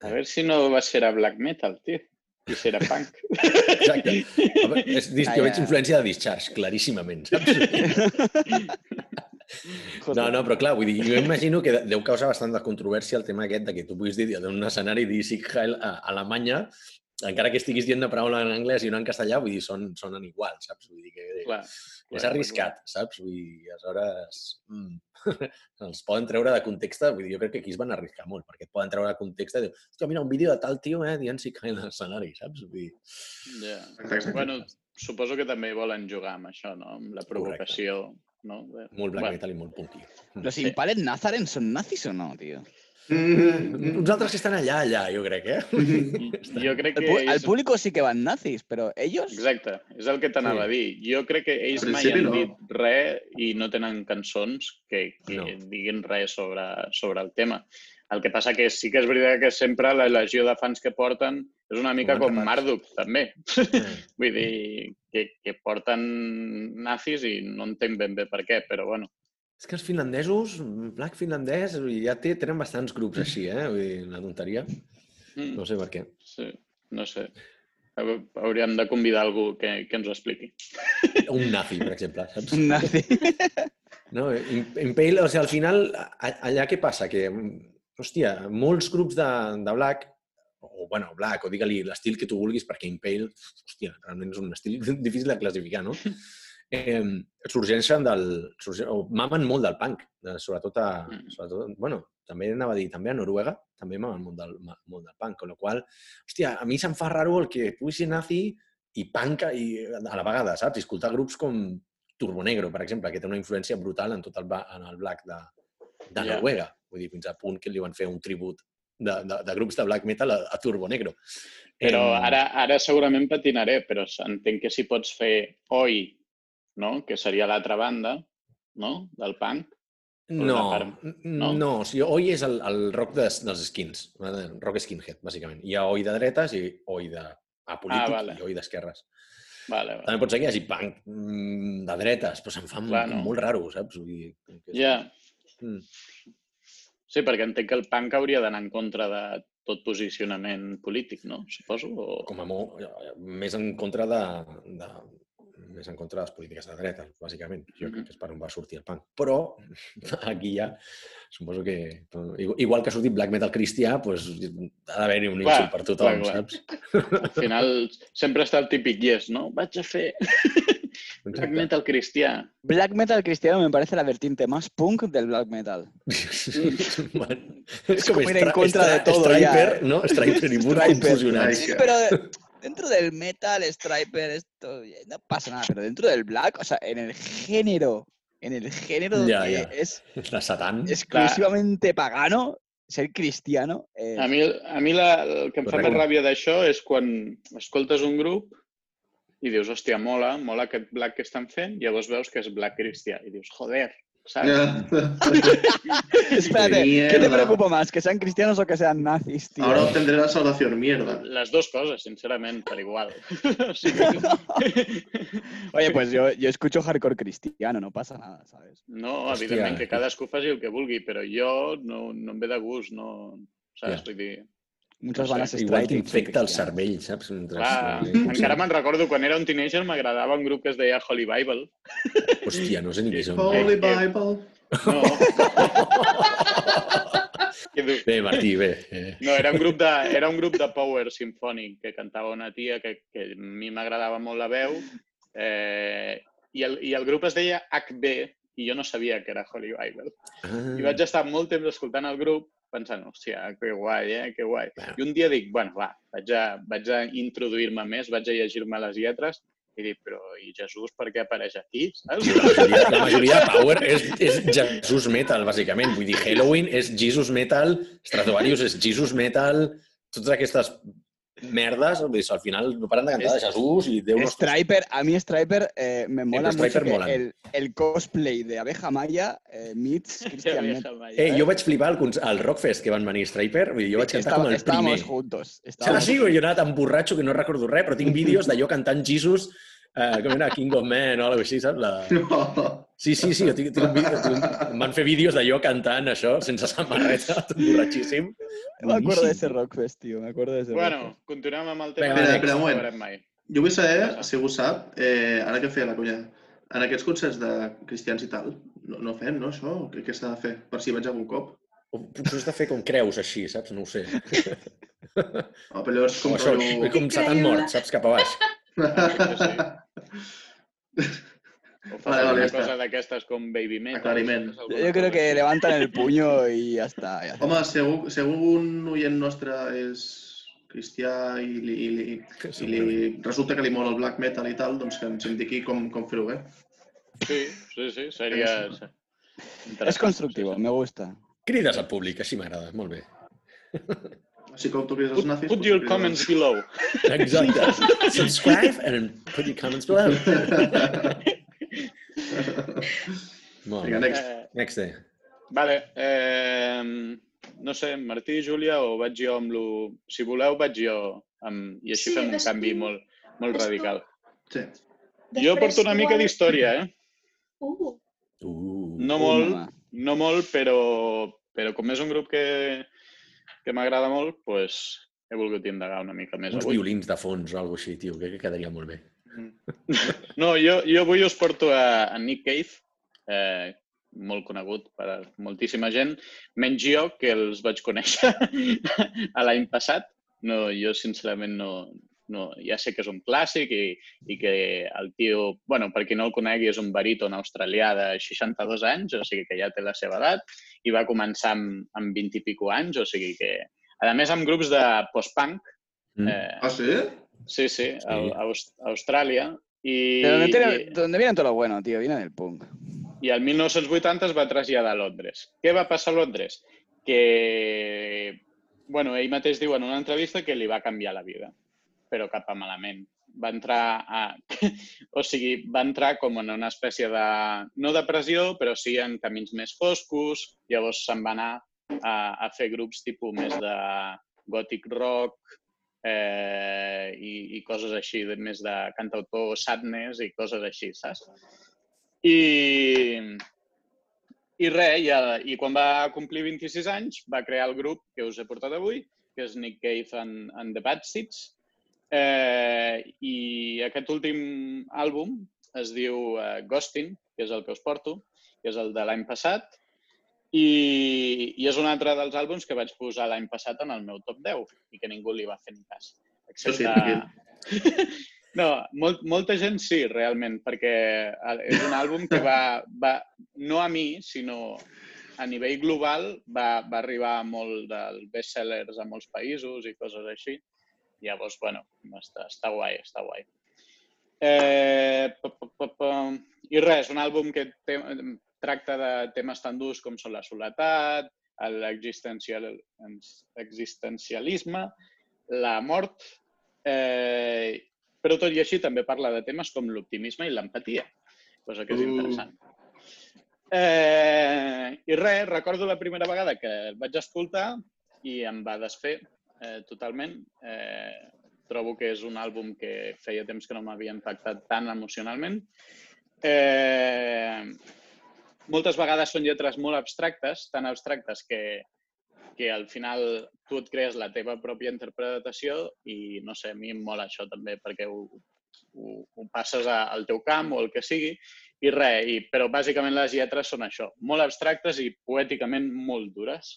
A ver si no va a ser a black metal, tío. I serà punk. Exacte. Veure, És, jo Ah, veig influència de Discharge, claríssimament, saps? No, no, però clar, vull dir, jo imagino que deu causar bastant de controvèrsia el tema aquest de que tu puguis dir d'un escenari dir Sieg Heil a Alemanya, encara que estiguis dient una paraula en anglès i una en castellà, vull dir, són, sonen iguals, saps? Vull dir que Clar, és arriscat, saps? Vull dir, aleshores mm, els poden treure de context, vull dir, jo crec que aquí es van arriscar molt, perquè et poden treure de context i dir, hòstia, mira, un vídeo de tal tio, eh, dient Sieg Heil a l'escenari, saps? Vull dir. Exacte, exacte. Bueno, suposo que també volen jugar amb això, no? Amb la provocació. No? Molt black Bueno, metal i molt punky. ¿Los Sí. Impaled Nazaren son nazis o no, tío? Mm, Uns altres que estan allà, allà, jo crec, eh? Jo crec que al ells... público sí que van nazis, pero ellos... Exacte, és el que t'anava a dir. Jo crec que ells mai han no. dit res i no tenen cançons que, que No. diguin res sobre, sobre el tema. El que passa que sí que és veritat que sempre la legió de fans que porten és una mica com. Marduk, també. Mm. Vull dir, que, que porten nazis i no entenc ben bé per què, però bueno. És que els finlandesos, Black finlandès, ja té, tenen bastants grups així, eh? Vull dir, una tonteria. Mm, No sé per què. sí, no sé. Hau- Hauríem de convidar algú que, que ens ho expliqui. Un nazi, per exemple, saps? Un nazi. No, Im- Impale, o sigui, al final, allà què passa? Que, hòstia, molts grups de, de Black, o bueno, Black, o digue-li l'estil que tu vulguis, perquè Impale, hòstia, realment és un estil difícil de classificar, no? Eh, sorgeixen del... Sorge, o mamen molt del punk, de, sobretot, a, Mm. sobretot, bueno, també anava a dir, també a Noruega, també mamen molt del, molt del punk, con la qual, hòstia, a mi se'm fa raro el que pugui ser nazi i punk i, a la vegada, saps? I escoltar grups com Turbonegro, per exemple, que té una influència brutal en tot el, en el black de, de. Noruega. Vull dir, fins a punt que li van fer un tribut de, de, de grups de black metal a, a Turbonegro. Però Em, ara, ara segurament patinaré, però entenc que si pots fer Oi, no? que seria l'altra banda no? del punk, No, part- no, no? o sigui, Oi és el, el rock des, dels skins, rock skinhead, bàsicament. Hi ha Oi de dretes i Oi de apolític Ah, vale. i Oi d'esquerres. vale, vale. També pot ser que hi hagi punk mm, de dretes, però se'n fa Clar, molt, no. molt raro, saps? Vull dir, que Ja, Mm. Sí, perquè entenc que el punk hauria d'anar en contra de tot posicionament polític, no? Suposo. O... com a molt, més en contra de, de més en contra de les polítiques de dretes, bàsicament. Jo crec que és per on va sortir el punk. Però aquí ja, suposo que... Igual que ha sortit black metal cristià, doncs ha d'haver-hi un insult per tothom, clar, clar. saps? Al final sempre està el típic yes, no? Vaig a fer black metal cristià. Black metal cristiano me parece la vertiente más punk del black metal. com, como ir en contra de todo ya, Striper, eh. no? Striper confusionats. Striper. Pero de- dentro del metal, striper, esto no pasa nada, pero dentro del black, o sea, en el género, en el género Ya, que ya. es De Satan. exclusivamente pagano, ser cristiano, eh, A mi, a mi la, el que em fa més Correcte. ràbia d'això és quan escoltes un grup i dius, hòstia, mola, mola aquest black que estan fent, i llavors veus que és black cristià i dius, joder, saps? Espérate, ¿qué te preocupa más? ¿Que sean cristianos o que sean nazis, tío? Ahora obtendré la salvación, mierda. Les dues coses, sincerament, per igual. Oye, pues yo, yo escucho hardcore cristiano, no pasa nada, ¿sabes? no, Hòstia. evidentment que cadascú faci el que vulgui, però jo no, no em ve de gust, no... Saps? Ja. Vull dir... Muchas No sé, Igual t'infecta el cervell, saps? Mentre... Clar, eh, encara me'n recordo, quan era un teenager m'agradava un grup que es deia Holy Bible. Hòstia, no sé ni qui són. Holy Eh, eh. Bible. No. Bé, Martí, bé. Eh, No, era un grup de, era un grup de power sinfònic que cantava una tia que, que a mi m'agradava molt la veu eh, i, el, i el grup es deia HB i jo no sabia que era Holy Bible. I vaig estar molt temps escoltant el grup pensant, hòstia, que guai, eh, que guai. Bueno. I un dia dic, bueno, va, vaig a, vaig a introduir-me més, vaig a llegir-me les lletres i dic, però i Jesús per què apareix aquí, saps? La majoria, la majoria de Power és, és Jesus Metal, bàsicament. Vull dir, Halloween és Jesus Metal, Stratovarius és Jesus Metal, totes aquestes merdes, vull dir, al final no paren de cantar de Jesús i Déu. Striper, a mí Striper eh, me mola mucho el, el cosplay de Abeja Maya eh, meets Christian Metz. Eh, jo vaig flipar al, al Rockfest que van venir Striper, vull dir, jo vaig cantar Estaba- com el estábamos primer. juntos. Ah, estábamos sí, jo he anat tan borratxo que no recordo res, però tinc vídeos d'allò cantant Jesus, eh, com era King of Men o alguna cosa així, saps? La... No. Sí, sí, sí, jo tinc, tinc un vídeo, tinc, em van fer vídeos d'allò cantant això, sense samarreta, tot borratxíssim. Me acuerdo de ese Boníssim. Rockfest, tío. Me acuerdo de ese Bueno, Rockfest. continuem amb el tema. Vinga, espera, no un moment. mai. Jo vull saber, si algú sap, eh, ara que feia la conya, en aquests concerts de cristians i tal, no, no fem, no, això? Què, què s'ha de fer? Per si vaig algun cop? O potser has de fer com creus així, saps? No ho sé. No, però llavors Com, com això, rotllo... com Satan mort, saps? Cap a baix. O fas Vale, vale, una ja està. cosa d'aquestes com baby metal. Aclariment. creo cosa que levantan el puño y ya está. ya está. Home, algú, si algun oient nostre és cristià i li, i li, i li resulta que li mola el black metal i tal, doncs que ens indiqui com, com fer-ho bé. Sí, sí, sí, seria... interessant. Es constructivo, me gusta. Crides al públic, així m'agrada, molt bé. Així com tu crides els Put, nazis... put your comments below. Exacte. Subscribe and put your comments below. Molt Vinga, bé. next. Eh, Next day. vale, eh, no sé, Martí i Júlia, o vaig jo amb lo... Si voleu, vaig jo amb... I així Sí, fem un després- canvi molt, molt després- radical. Sí. Jo porto una mica d'història, eh? Uh, Uh. No molt, no molt, però, però com és un grup que, que m'agrada molt, pues, he volgut indagar una mica més Uns avui. violins de fons o alguna així, tio, crec que quedaria molt bé. No, jo, jo avui us porto a, a Nick Cave, eh, molt conegut per a moltíssima gent, menys jo, que els vaig conèixer a l'any passat. No, jo, sincerament, no, no, ja sé que és un clàssic i, i que el tio, bueno, per qui no el conegui, és un baríton australià de 62 anys, o sigui que ja té la seva edat, i va començar amb, amb 20 i pico anys, o sigui que, a més, amb grups de post-punk, Mm. eh, Ah, sí? sí, sí, Sí. a, a Aus- a Austràlia, i, De donde, tiene- i, de donde viene todo lo bueno, tío. Viene del punk. i el 1980 es va traslladar a Londres. Què va passar a Londres? Que, bueno, ell mateix diu en una entrevista que li va canviar la vida, però cap a malament. Va entrar a... o sigui, va entrar com en una espècie de... no depressió, però sí en camins més foscos. Llavors se'n va anar a, a fer grups tipus més de gothic rock, eh, i, i coses així, més de cantautor sadness i coses així, saps? I, i res, i, i quan va complir 26 anys va crear el grup que us he portat avui, que és Nick Cave and, and the Bad Seeds. Eh, I aquest últim àlbum es diu eh, Ghosting, que és el que us porto, que és el de l'any passat, i, i és un altre dels àlbums que vaig posar l'any passat en el meu top 10 i que ningú li va fer ni cas. Això sí, No, molt, molta gent sí, realment, perquè és un àlbum que va, va no a mi, sinó a nivell global, va, va arribar a molt dels bestsellers a molts països i coses així. Llavors, bueno, està, està guai, està guai. Eh, pa, pa, pa, pa. I res, un àlbum que té, tracta de temes tan durs com són la soledat, l'existencial- l'existencialisme, la mort, eh, però tot i així també parla de temes com l'optimisme i l'empatia, cosa que és Uh. interessant. Eh, I res, recordo la primera vegada que el vaig escoltar i em va desfer eh, totalment. Eh, trobo que és un àlbum que feia temps que no m'havia impactat tant emocionalment. Eh, moltes vegades són lletres molt abstractes, tan abstractes que, que al final tu et crees la teva pròpia interpretació i, no sé, a mi em mola això també perquè ho, ho, ho passes a- al teu camp o el que sigui i res, i, però bàsicament les lletres són això, molt abstractes i poèticament molt dures.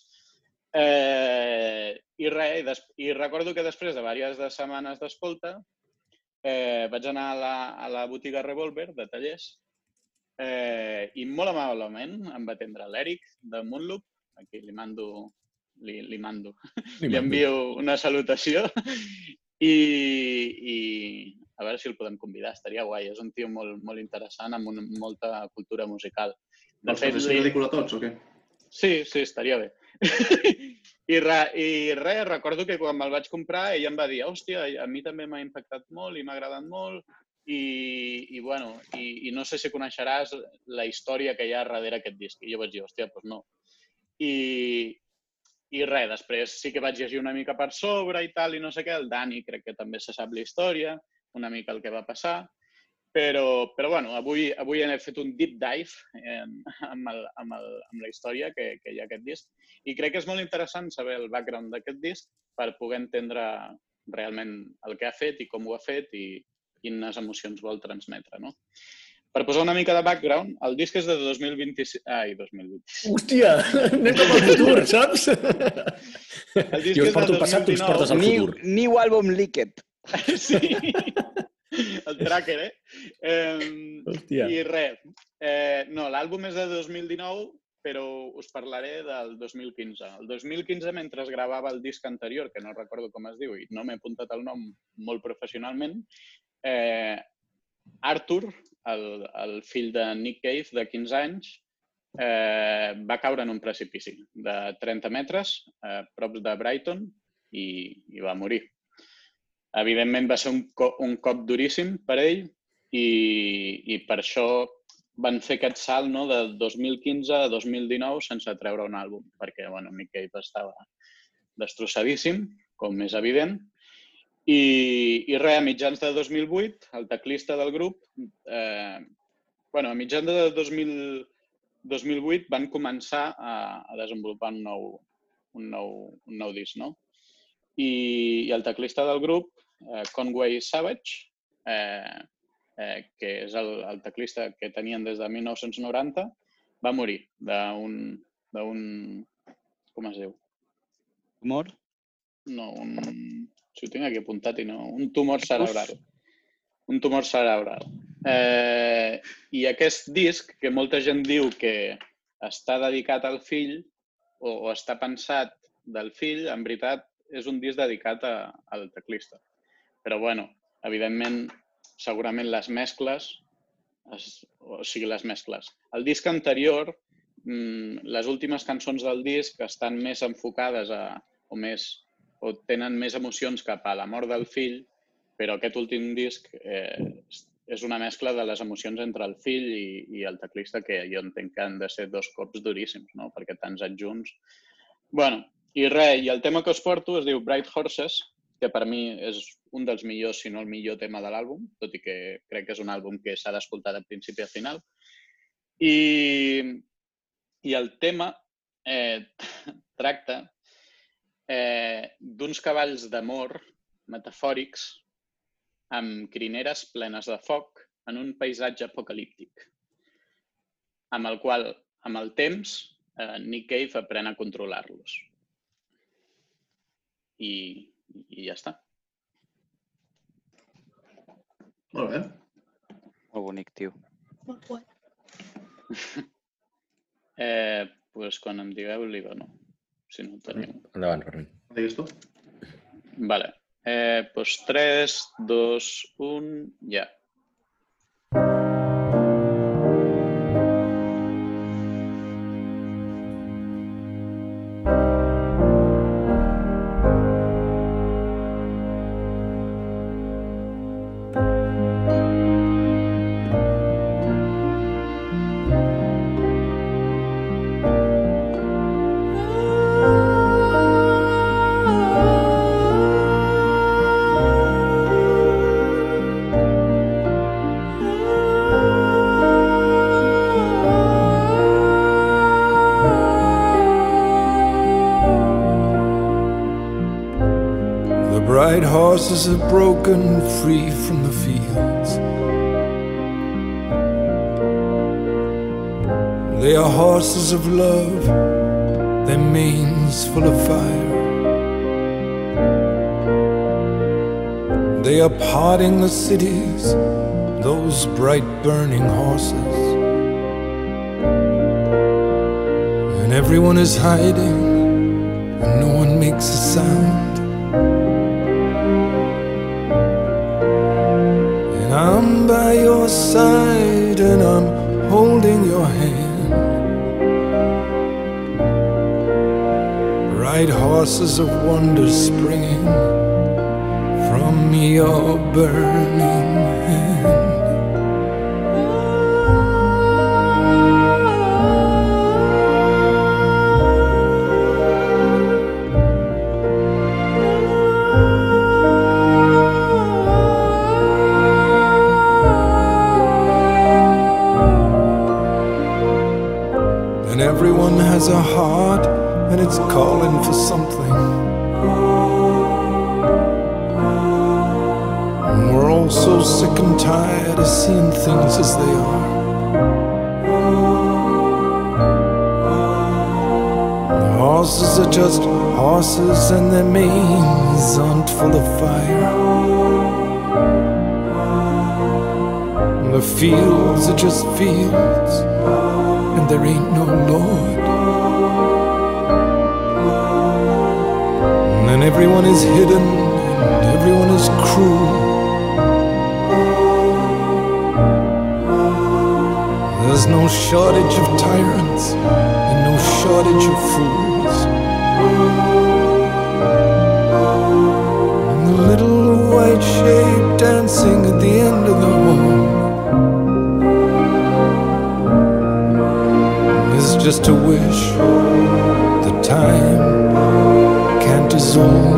Eh, I res, i, des, i recordo que després de diverses de setmanes d'escolta eh, vaig anar a la, a la botiga Revolver de tallers eh, i molt amablement em va atendre l'Eric de Moonloop, aquí li mando, li, li mando, li envio una salutació i, i a veure si el podem convidar, estaria guai. És un tio molt, molt interessant, amb una, molta cultura musical. De Els fet, li... a tots o què? Sí, sí, estaria bé. I, re, I res, recordo que quan me'l vaig comprar ella em va dir hòstia, a mi també m'ha impactat molt i m'ha agradat molt i, i bueno, i, i no sé si coneixeràs la història que hi ha darrere aquest disc. I jo vaig dir, hòstia, doncs no. I, i res, després sí que vaig llegir una mica per sobre i tal, i no sé què, el Dani crec que també se sap la història, una mica el que va passar, però, però bueno, avui, avui he fet un deep dive eh, amb, el, amb, el, amb la història que, que hi ha aquest disc i crec que és molt interessant saber el background d'aquest disc per poder entendre realment el que ha fet i com ho ha fet i quines emocions vol transmetre, no? Per posar una mica de background, el disc és de 2026... Ai, 2026. Hòstia, anem cap al futur, saps? El disc Jo és us porto de al passat, tu ens 2019. portes al New, futur. new album Licket. Sí, el tracker, eh? eh Hòstia. I res, eh, no, l'àlbum és de 2019, però us parlaré del 2015. El 2015, mentre es gravava el disc anterior, que no recordo com es diu i no m'he apuntat el nom molt professionalment, eh, Arthur, el, el fill de Nick Cave, de 15 anys, eh, va caure en un precipici de 30 metres, eh, prop de Brighton, i, i va morir. Evidentment va ser un, co un cop duríssim per ell i, i per això van fer aquest salt no, de 2015 a 2019 sense treure un àlbum, perquè bueno, Nick Cave estava destrossadíssim, com és evident, i, i res, a mitjans de 2008, el teclista del grup, eh, bueno, a mitjans de 2000, 2008 van començar a, a desenvolupar un nou, un nou, un nou disc, no? I, i el teclista del grup, eh, Conway Savage, eh, eh, que és el, el teclista que tenien des de 1990, va morir d'un... d'un com es diu? Humor. No, un... Si ho tinc aquí apuntat i no... Un tumor cerebral. Un tumor cerebral. Eh, I aquest disc, que molta gent diu que està dedicat al fill o, o està pensat del fill, en veritat és un disc dedicat a, al teclista. Però, bueno, evidentment, segurament les mescles, es, o sigui, les mescles. El disc anterior, mm, les últimes cançons del disc estan més enfocades a, o més o tenen més emocions cap a la mort del fill, però aquest últim disc eh, és una mescla de les emocions entre el fill i, i el teclista, que jo entenc que han de ser dos cops duríssims, no? perquè tants anys junts. bueno, i res, i el tema que us porto es diu Bright Horses, que per mi és un dels millors, si no el millor tema de l'àlbum, tot i que crec que és un àlbum que s'ha d'escoltar de principi a final. I, i el tema eh, tracta eh, d'uns cavalls d'amor metafòrics amb crineres plenes de foc en un paisatge apocalíptic, amb el qual, amb el temps, eh, Nick Cave aprèn a controlar-los. I, I ja està. Molt bé. Molt bonic, tio. Molt guai. Eh, pues quan em digueu, li dono, si no teniu. Endavant, Fermín. Digues tu. Vale. Eh, pues 3, 2, 1, ja. The are broken free from the fields. They are horses of love, their manes full of fire. They are parting the cities, those bright burning horses. And everyone is hiding, and no one makes a sound. Side and I'm holding your hand. Ride horses of wonder springing from your burning horses and their manes aren't full of fire. And the fields are just fields and there ain't no Lord. And everyone is hidden and everyone is cruel. There's no shortage of tyrants and no shortage of fools. Just a wish that time can't dissolve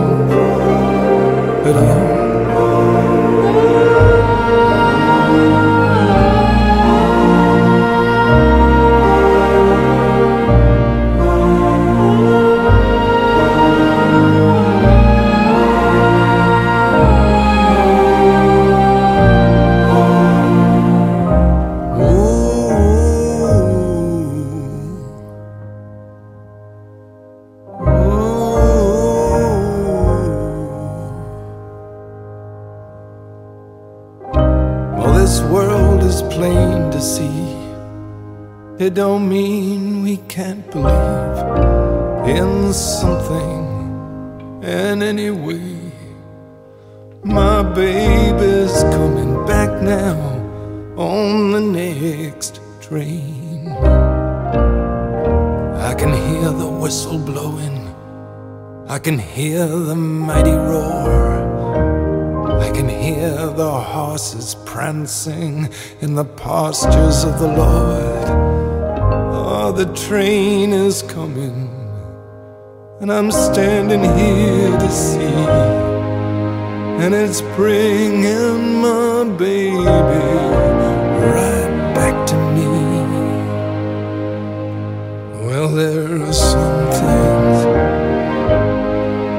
the pastures of the Lord. Oh, the train is coming, and I'm standing here to see. And it's bringing my baby right back to me. Well, there are some things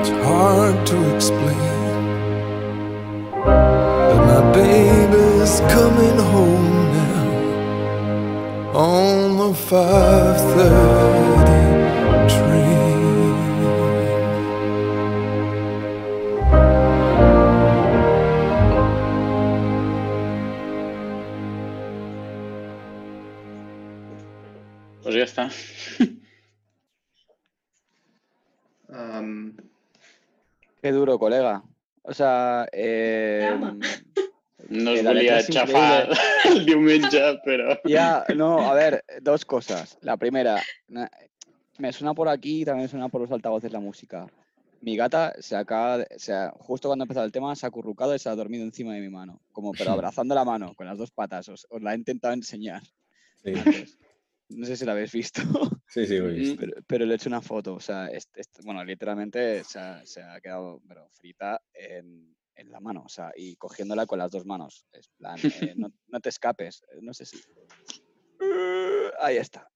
it's hard to explain. But my baby's coming home on the 530 train. Pues ya está. Um, Qué duro, colega. O sea, eh. No La volia xafar el diumenge, però... Ya, no, a ver, dos cosas. La primera, me suena por aquí y también me suena por los altavoces la música. Mi gata se acaba, de- se ha- justo cuando ha empezado el tema, se ha acurrucado y se ha dormido encima de mi mano, como pero abrazando la mano con las dos patas. Os, os la he intentado enseñar. Sí, antes. No sé si la habéis visto, sí, sí, ho he vist. pero, pero le he hecho una foto. O sea, este- este- bueno, literalmente se ha, se ha quedado pero, frita en, en la mano, o sea, y cogiéndola con las dos manos. Es plan, eh, no, no te escapes. eh, No sé si. Ahí está.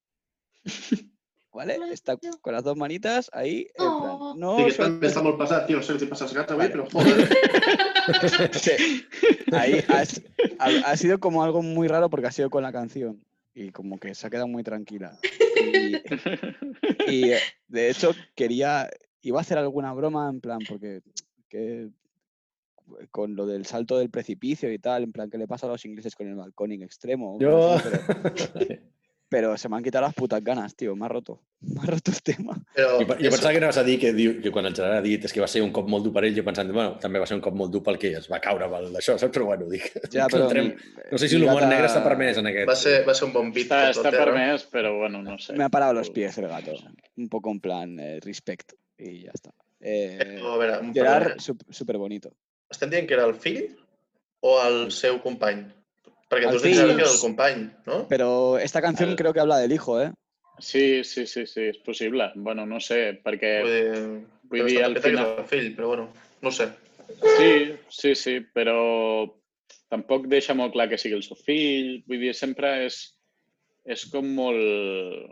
¿Vale? Está con las dos manitas ahí. En plan, Oh. no sí, que està molt pesat, tio. No sé als gats avui, Vale. però joder. Sí. Ahí ha, ha- ha sido como algo muy raro porque ha sido con la canción y como que se ha quedado muy tranquila. Y, y, eh, de hecho quería, iba a hacer alguna broma en plan porque que, con lo del salto del precipicio y tal, en plan que le pasa a los ingleses con el balconing extremo. o Jo... algo así, pero, pero se me han quitado las putas ganas, tío, me ha roto, me ha roto el tema. Però Jo, jo pensava que anaves a dir que, diu, que quan el Gerard ha dit és que va ser un cop molt dur per ell, jo pensant, bueno, també va ser un cop molt dur pel que es va caure amb el d'això, saps? Però bueno, dic... Que pero entrem- mi- No sé si l'humor gata- negre està permès en aquest... va ser, va ser un bon beat. Està, està permès, però bueno, no sé. Me ha parado los pies el gato. Un poco en plan, eh, respect. Y ya está. Eh, Però, a un Gerard, súper bonito. Estem dient que era el fill o el seu company? Perquè El tu has dit que era el company, no? Pero esta canción Al- creo que habla del hijo, ¿eh? Sí, sí, sí, sí, és possible. Bueno, no sé, perquè... Vull dir, Vull però dir, al final... és el fill, però bueno, no sé. Sí, sí, sí, però tampoc deixa molt clar que sigui el seu fill. Vull dir, sempre és, és com molt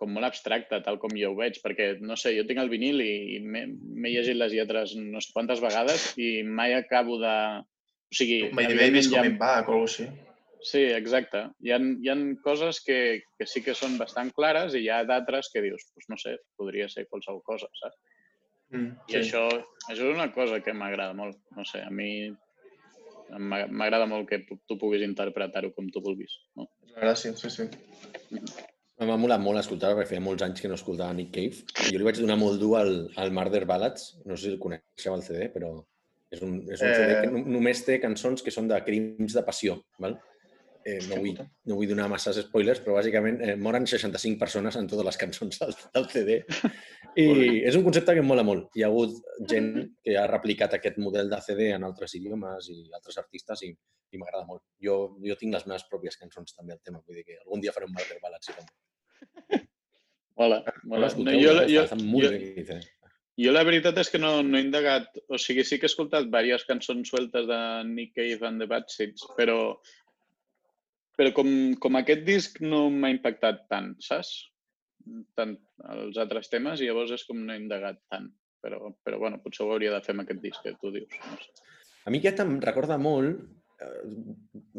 com molt abstracte, tal com jo ho veig, perquè, no sé, jo tinc el vinil i i m'he llegit les lletres no sé quantes vegades i mai acabo de... O sigui, Baby's hi ha- coming back o alguna així. Sí, exacte. Hi ha, hi ha coses que, que sí que són bastant clares i hi ha d'altres que dius, doncs no sé, podria ser qualsevol cosa, saps? Mm, I això, això és una cosa que m'agrada molt. No sé, a mi m'ag- m'agrada molt que tu puguis interpretar-ho com tu vulguis. No? La gràcia, sí, sí. M'ha molat molt escoltar perquè feia molts anys que no escoltava Nick Cave. Jo li vaig donar molt dur al, al Murder Ballads. No sé si el coneixeu el CD, però és un, és un CD que Eh. no- només té cançons que són de crims de passió. Val? Eh, no, vull, no vull donar masses spoilers, però bàsicament eh, moren 65 persones en totes les cançons del, del CD. I és un concepte que em mola molt. Hi ha hagut gent que ha replicat aquest model de CD en altres idiomes i altres artistes i, i m'agrada molt. Jo, jo tinc les meves pròpies cançons també al tema, vull dir que algun dia faré un Murder Ballads i també. Mola, No mola. No, jo, eh? jo, jo, CD. jo la veritat és que no, no he indagat, o sigui, sí que he escoltat diverses cançons sueltes de Nick Cave and the Bad Seeds, però, però com, com aquest disc no m'ha impactat tant, saps? Tant els altres temes, i llavors és com no he indagat tant. Però, però bueno, potser ho hauria de fer amb aquest disc que tu dius. No sé. A mi aquest em recorda molt, eh,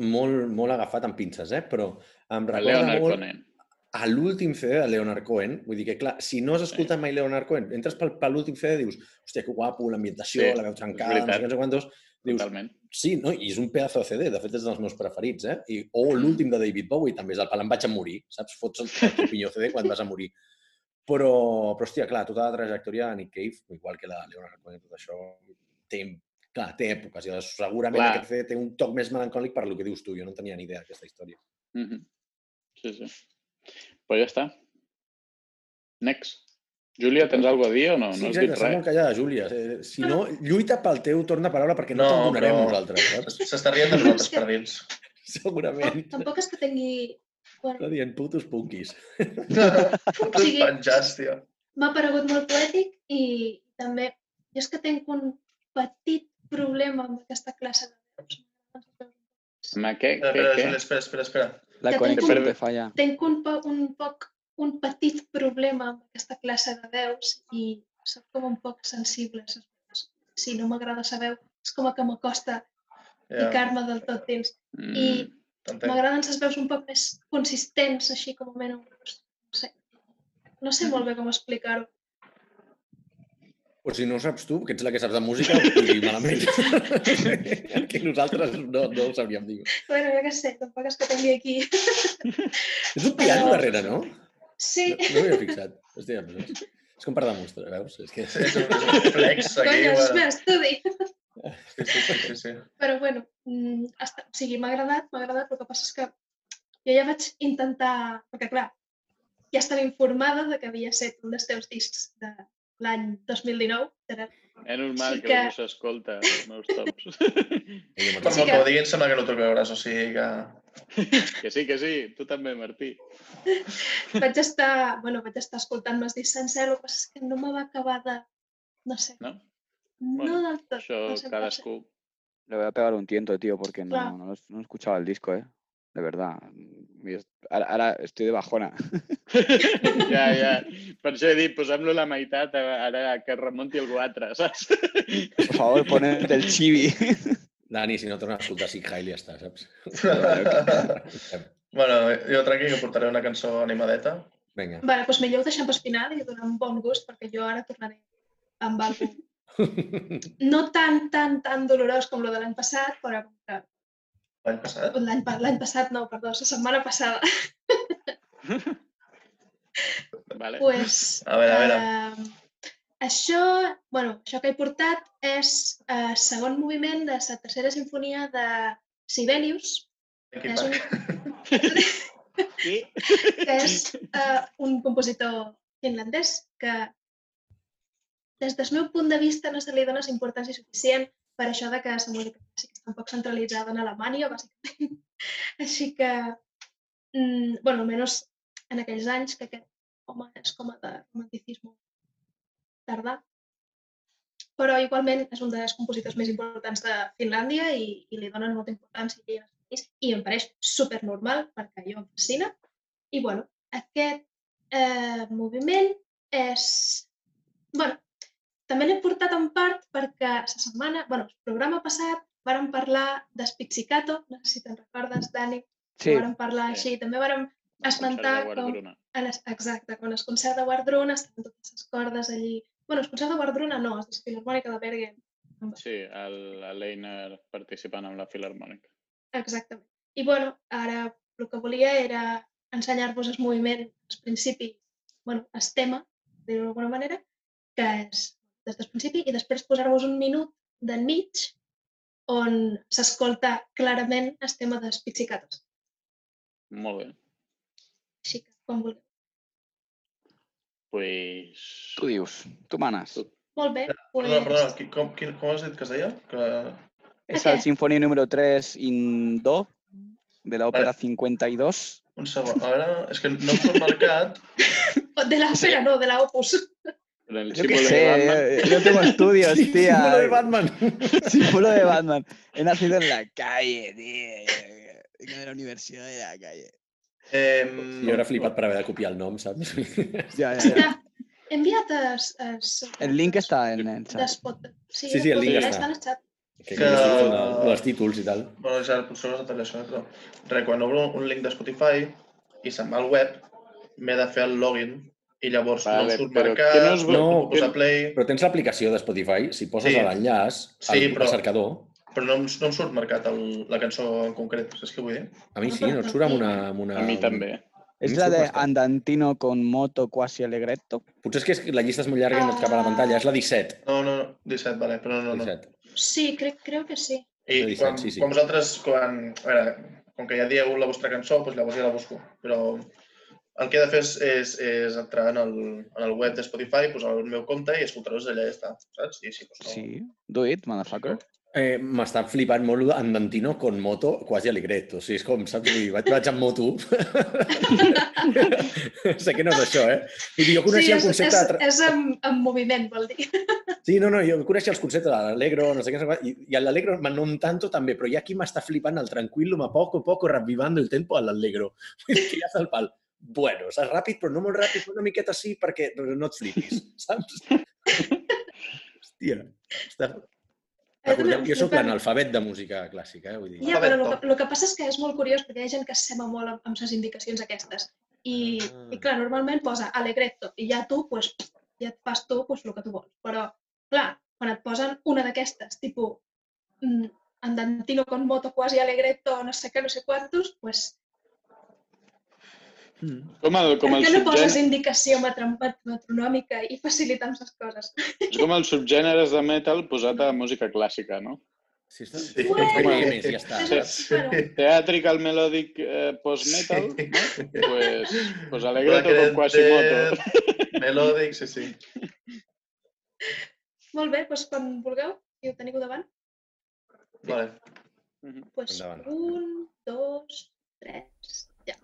molt, molt agafat amb pinces, eh? però em recorda Leonard molt Cohen. A l'últim CD de Leonard Cohen. Vull dir que, clar, si no has escoltat mai Leonard Cohen, entres pel, per l'últim CD i dius, hòstia, que guapo, l'ambientació, Sí, la veu trencada, no sé no sé quantos. Dius, Totalment. sí, no? i és un pedazo de CD, de fet és dels meus preferits, eh? I, o l'últim de David Bowie, també és el pal em vaig a morir, saps? Fots el, el pinyó CD quan vas a morir. Però, però, hòstia, clar, tota la trajectòria de Nick Cave, igual que la de Leonard Cohen, tot això, té, clar, té èpoques. I segurament Clar. aquest CD té un toc més melancòlic per lo que dius tu. Jo no en tenia ni idea d'aquesta història. Mhm. Sí, sí. Pues ja està. Next. Júlia, tens alguna cosa a dir o no? sí, no has exacte, dit res. molt callada, Júlia. Si no, lluita pel teu torn de paraula perquè no, No, te'l donarem però- nosaltres? S'està rient de nosaltres per dins. Segurament. Tampoc és que tingui... Bueno, Està dient putos punquis. Sigui- penjats, tio. m'ha paregut molt poètic i també jo és que tinc un petit problema amb aquesta classe de veus. Home, què? Espera, Què? espera, què? Espera, espera, espera. La Que conexión tengo- te falla. Tinc un, po, un poc, un petit problema amb aquesta classe de veus i soc com un poc sensible. a les veus. Si no m'agrada veu, és com que m'acosta Ja, ficar-me del tot dins. I Mm, t'entenc. m'agraden les veus un poc més consistents, així com a mínim. No sé, no sé molt bé com explicar-ho. O si no ho saps tu, que ets la que saps de música, ho dic malament. que nosaltres no, no ho sabríem dir. Bueno, jo què sé, tampoc és que tingui aquí... És un piano Però- darrere, no? Sí, No, no m'hi he fixat. Hòstia, però és, com per demostrar, veus? És que... És un, és un flex aquí. és meu estudi. Sí, sí, sí, sí, sí. Però bueno, mm, està, o sigui, m'ha agradat, m'ha agradat, el que passa és que jo ja vaig intentar, perquè clar, ja estava informada de que havia set un dels teus discs de l'any 2019, era És normal Sí que, que- algú s'escolta els meus tops. Per molt que- que ho diguin, sembla que no t'ho creuràs, o sigui que... que sí, que sí. Tu també, Martí. vaig estar, bueno, vaig estar escoltant-me els discs sencer, el que passa és que no me va acabar de, no sé, No? no Bueno, del tot. Això no sé cadascú... Le voy a pegar un tiento, tío, porque no, Claro. no, no he escuchado el disco, ¿eh? De verdad. Y es- Ahora, ahora estoy de bajona. Ja, ja. Per això he dit, posem-lo la meitat, ara que remunti algú altre, saps? Por favor, poned el chibi. Dani, si no tornes a escoltar Sig Heil, ja està, saps? bueno, jo tranqui que portaré una cançó animadeta. Vinga. Vale, doncs millor ho deixem per final i donar un bon gust, perquè jo ara tornaré amb algú no tan, tan, tan dolorós com el de l'any passat, però que L'any passat? l'any pa- l'any passat, no, perdó, la setmana passada. Vale. pues, A veure, a veure. eh, això, bueno, això que he portat és el segon moviment de la tercera sinfonia de Sibelius, Aquí és un, que és eh, un compositor finlandès que des del meu punt de vista no se li dona importància suficient per això de que la música clàssica està un poc centralitzada en Alemanya, bàsicament. Així que, mm, bueno, almenys en aquells anys que aquest home és com a de romanticisme tardà. Però igualment és un dels compositors més importants de Finlàndia i, i li donen molta importància i, i em pareix super normal perquè jo em fascina. I bueno, aquest eh, moviment és... bueno, també l'he portat en part perquè la setmana, bueno, el programa passat vàrem parlar d'Espizzicato, no sé si te'n recordes, Dani, Sí, vàrem parlar Sí. així, també vàrem esmentar com a les, exacte, quan es concert de Wardruna estaven totes les cordes allí. bueno, el concert de Wardruna no, és la Filarmònica de Bergen. Sí, Leiner participant amb la Filarmònica. Exactament. I bueno, ara el que volia era ensenyar-vos el moviment, el principi, bueno, el tema, de d'alguna manera, que és des del principi, i després posar-vos un minut d'enmig on s'escolta clarament el tema dels pizzicatos. Molt bé. Així que, quan vulgueu. Pues... tu dius, tu manes. Tu. Molt bé, pues, perdona, qui- com, quin, com has dit que es deia? Que... És el Sinfonia número 3 in Do, de l'òpera 52. Un segon. Ara, és que no em surt marcat. de la ópera no, de la opus. El Yo qué símbolo de sé, Batman. yo, yo tengo estudios, Sí, tía. símbolo de Batman. Símbolo de Batman. He nacido en la calle, tío. De la universidad de la calle. Eh, Jo era flipat per haver de copiar el nom, saps? Ya, ya. He enviat els, els, El link está en el de chat. Spot. Sí, Sí, sí, el link ja està. està en el xat. que, Que- que... són els títols i tal. Bueno, ja potser has detallat això, però... Res, quan obro un link de Spotify i se'n va al web, m'he de fer el login i llavors Vale, no surt però marcat, no es no, que- play, Però tens l'aplicació de Spotify, si poses Sí. l'enllaç Sí, al però- cercador, però no, no em surt marcat el, la cançó en concret, saps què vull dir? a mi sí, no et surt amb una... Amb una A mi també. Es mi la de. Andantino con moto quasi allegretto. Potser és que és, la llista és molt llarga i no et cap a la pantalla, és la 17. No, no, no, 17, vale, però no, no. 17. Sí, crec, crec que sí. I La 17, quan, sí, sí. quan vosaltres, quan, a veure, com que ja dieu la vostra cançó, doncs llavors ja la busco. Però el que he de fer és, és, és entrar en el, en el web de Spotify, posar el meu compte i escoltar-los allà i ja està, saps? I sí, doncs no. Sí. Do it, motherfucker. Eh, M'està flipant molt lo d'Andantino con moto quasi allegretto. O sigui, és com, saps? Vull dir, vaig, vaig amb moto. sé que no és això, eh? Vull dir, jo coneixia sí, el concepte és, de... és, és en, en moviment, vol dir. Sí, no, no, jo coneixia els conceptes de l'Allegro, no sé què, no i, i l'Allegro ma non tanto també, però ja aquí m'està flipant el tranquillo, ma poco a poco ravvivando el tempo all'Allegro. Vull dir que ja està el pal. Bueno, saps, ràpid, però no molt ràpid, una miqueta sí, perquè no et flipis, saps? Hòstia, està... Recordeu que jo sóc l'analfabet de música clàssica, eh? Vull dir... Ja, però el que, el que passa és que és molt curiós perquè hi ha gent que sema molt amb, amb les indicacions aquestes. I, Ah. i clar, normalment posa allegretto i ja tu, pues, ja et fas tu pues, el que tu vols. Però, clar, quan et posen una d'aquestes, tipus mm, andantino con moto quasi allegretto, no sé què, no sé quantos, pues, Mm. Com el, com per el, què no poses indicació metro- metronòmica i facilitant les coses? és com els subgèneres de metal posat a música clàssica, no? Sí, està... Sí. Bueno. més, ja està. Sí, Theatrical melodic eh, post-metal, Sí. no? Pues, pues alegreto con Quasimoto. Melòdic, sí, sí. molt bé, doncs quan vulgueu, si ho teniu davant, Vale. doncs Endavant. un, dos, tres, ja.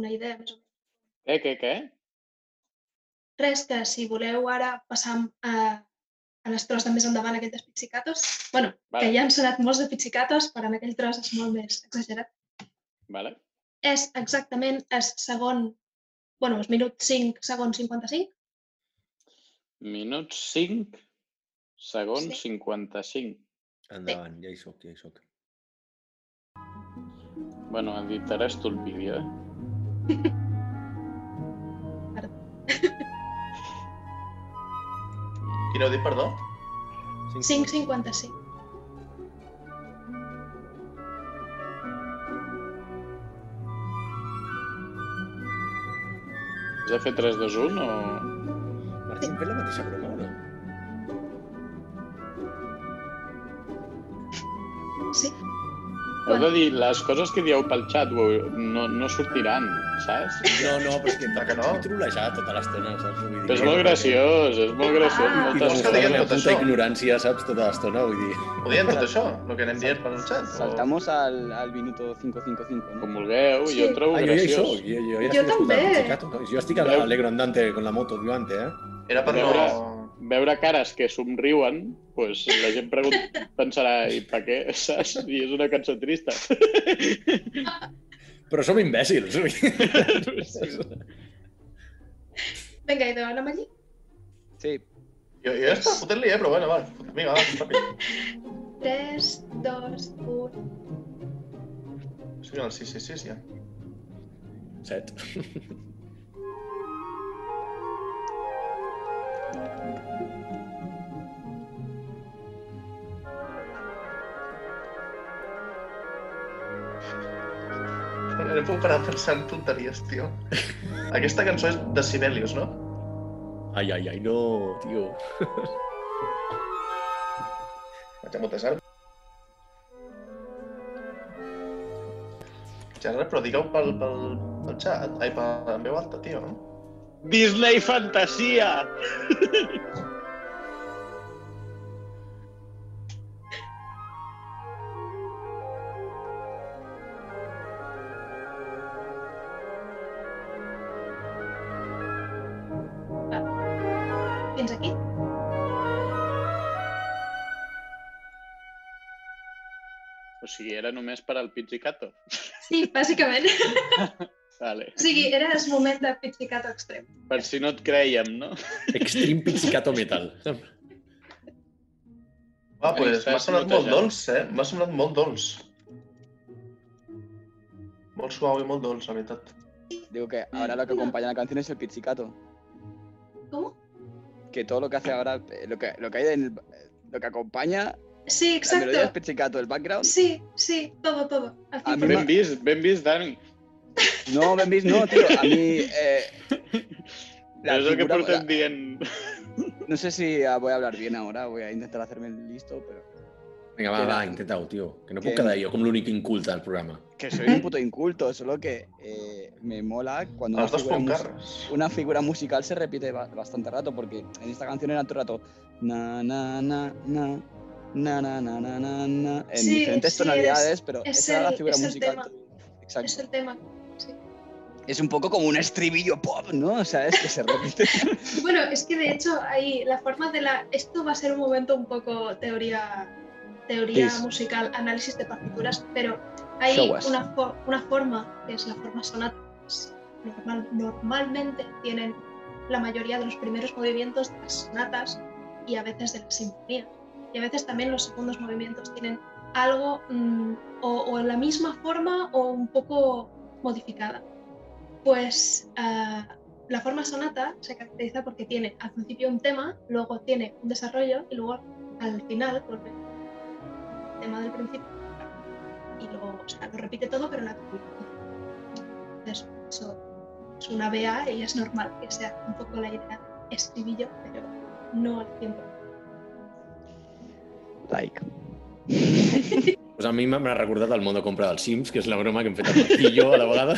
Idea més o menys. Què, què, què? Res, que si voleu ara passar a, a les tros de més endavant aquell dels pizzicatos, bueno, Vale. que ja han sonat molts de pizzicatos, però en aquell tros és molt més exagerat. Vale. És exactament el segon, bueno, el minut 5, segon 55, Minut 5, segon Sí. 55. Endavant, ja hi soc, ja hi soc. Bueno, editaràs tu el vídeo, eh? Quin heu dit, perdó? 5.55. Has de fer 3, 2, 1 o... Martí, hem fet la mateixa broma o no? Sí. Heu de dir, les coses que dieu pel xat no, no sortiran, saps? No, no, però és que que no? estic trolejat tota l'estona, saps? Vull dir, Però és molt graciós, és molt graciós. Ah. I moltes doncs que diguem tot això. ignorància, saps, tota l'estona, vull dir... Ho diem tot això? El que anem dient per el xat? O- Saltamos al, al minuto 555, Com ¿no? vulgueu, Sí. jo trobo Ah, jo ja hi graciós. soc, jo, jo ja Jo estic també. Jo estic a Veu? l'Alegro Andante con la moto violante, eh? Era per no... Veure cares que somriuen, pues, la gent pregun... pensarà, i per què, saps? I és una cançó trista. Però som imbècils. Vinga, idò, anem allí? Sí. Jo, jo ja estava fotent-li, eh? Però bueno, va. Vinga, va, ràpid. 3, 2, 1... Sí, el 666 ja. Set. No puc parar pensant tonteries, tio. Aquesta cançó és de Sibelius, no? Ai, ai, ai, no, tio. Vaig a mutejar. Gerard, però digueu pel, pel, pel xat. Ai, per, en veu alta, tio. Disney Fantasia! sigui, era només per al pizzicato. Sí, bàsicament. Vale. O sigui, era el moment de pizzicato extrem. Per si no et creiem, no? Extreme Pizzicato Metal. Va, Ai, pues m'ha sonat molt dolç, eh? M'ha sonat molt dolç. Molt suau i molt dolç, la veritat. Digo que ahora lo que acompaña la canción es el pizzicato. ¿Cómo? Que todo lo que hace ahora, eh, lo que, lo que hay en el, lo que acompaña Sí, la melodía es exacto. pizzicato, el background. Sí, sí, todo, todo. Al A mí 100%. Ben vist, ben vist, Dani. No, Ben Bis, no, tío. A mí. eh, la el que la- no sé si ah, voy a hablar bien ahora, voy a intentar hacerme el listo, pero. Vinga, va, va, intenta-ho, tio. Que no puc quedar jo com l'únic inculte del programa. Que soy un puto inculto, solo que eh, me mola cuando una figura, mus- puncarres. una figura musical se repite ba- bastante rato, porque en esta canción era todo el rato. Na, na, na, na. Na, na, na, na, na, na, en Sí, diferentes sí, tonalidades, es- pero es esa era la el- figura es el musical. Exacto. Es el tema. Sí. Es un poco como un estribillo pop, ¿no? O sea, es que se repite. Bueno, es que de hecho ahí la forma de la... Esto va a ser un momento un poco teoría, teoría musical, análisis de partituras, pero hay una, fo- una forma, que es la forma sonata. normal- normalmente tienen la mayoría de los primeros movimientos de las sonatas y a veces de las sinfonías. Y a veces también los segundos movimientos tienen algo mm, o, o la misma forma o un poco modificada. Pues ah, la forma sonata se caracteriza porque tiene al principio un tema, luego tiene un desarrollo y luego al final vuelve el tema del principio. Y luego, o sea, lo repite todo, pero la Entonces, eso es una BA y es normal que sea un poco la idea estribillo, pero no al 100%. Like. Pues a mi m'ha recordat el món de compra dels Sims, que és la broma que hem fet amb Martillo a la vegada.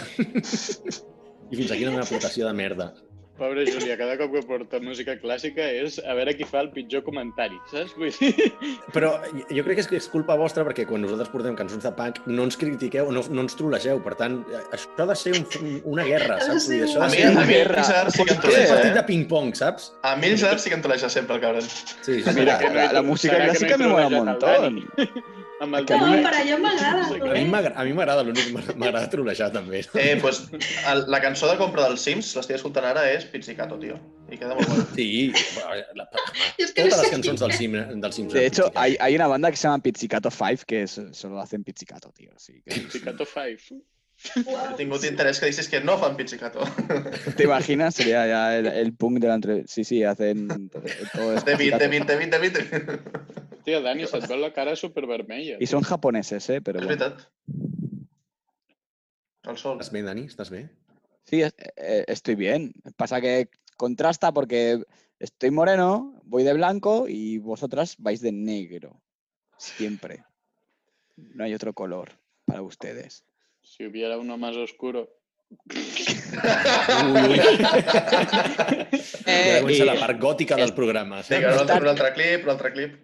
I fins aquí la meva aportació de merda. Pobre Júlia, cada cop que porta música clàssica és a veure qui fa el pitjor comentari, saps? Vull dir... Però jo crec que és, que és culpa vostra perquè quan nosaltres portem cançons de punk no ens critiqueu, no, no ens trolegeu. Per tant, això ha de ser un, una guerra, saps? Vull dir, això A ha de mi, ser a un, mi, guerra. el Gerard sí que em un troleja, partit eh? de ping-pong, saps? A mi el Gerard sí que em troleja sempre, el cabron. Sí, sí, Mira, sí. que no la, la música no he clásica me mola un montón. Amb el Que a No, per allò m'agrada. A mi m'agrada, l'únic que m'agrada- trolejar també. Eh, pues, el, la cançó de compra dels Sims, l'estic escoltant ara, és Pizzicato, tio. I queda molt bona. Sí, la, És que no totes les cançons del, Sim, del Simpsons. De hecho, hay, hay una banda que se llama Pizzicato 5 que solo hacen pizzicato, tío. Así que, Pizzicato 5. He tingut interès que dices que no fan Pizzicato. ¿Te imaginas? Sería ya el, el punk de la entre... Sí, sí, hacen todo, todo es David, pizzicato. David, David, David. Hòstia, Dani, se't veu la cara supervermella. Y son japoneses, ¿eh? Pero És bueno. veritat. El sol. Estàs bé, Dani? Estàs bé? Sí, es- eh, estoy bien. Pasa que contrasta porque estoy moreno, voy de blanco y vosotras vais de negro. Siempre. No hay otro color para ustedes. Si hubiera uno más oscuro. Ui, ui. Eh, Ja i- la part gòtica del programa. Vinga, un altre, un altre clip, un altre clip.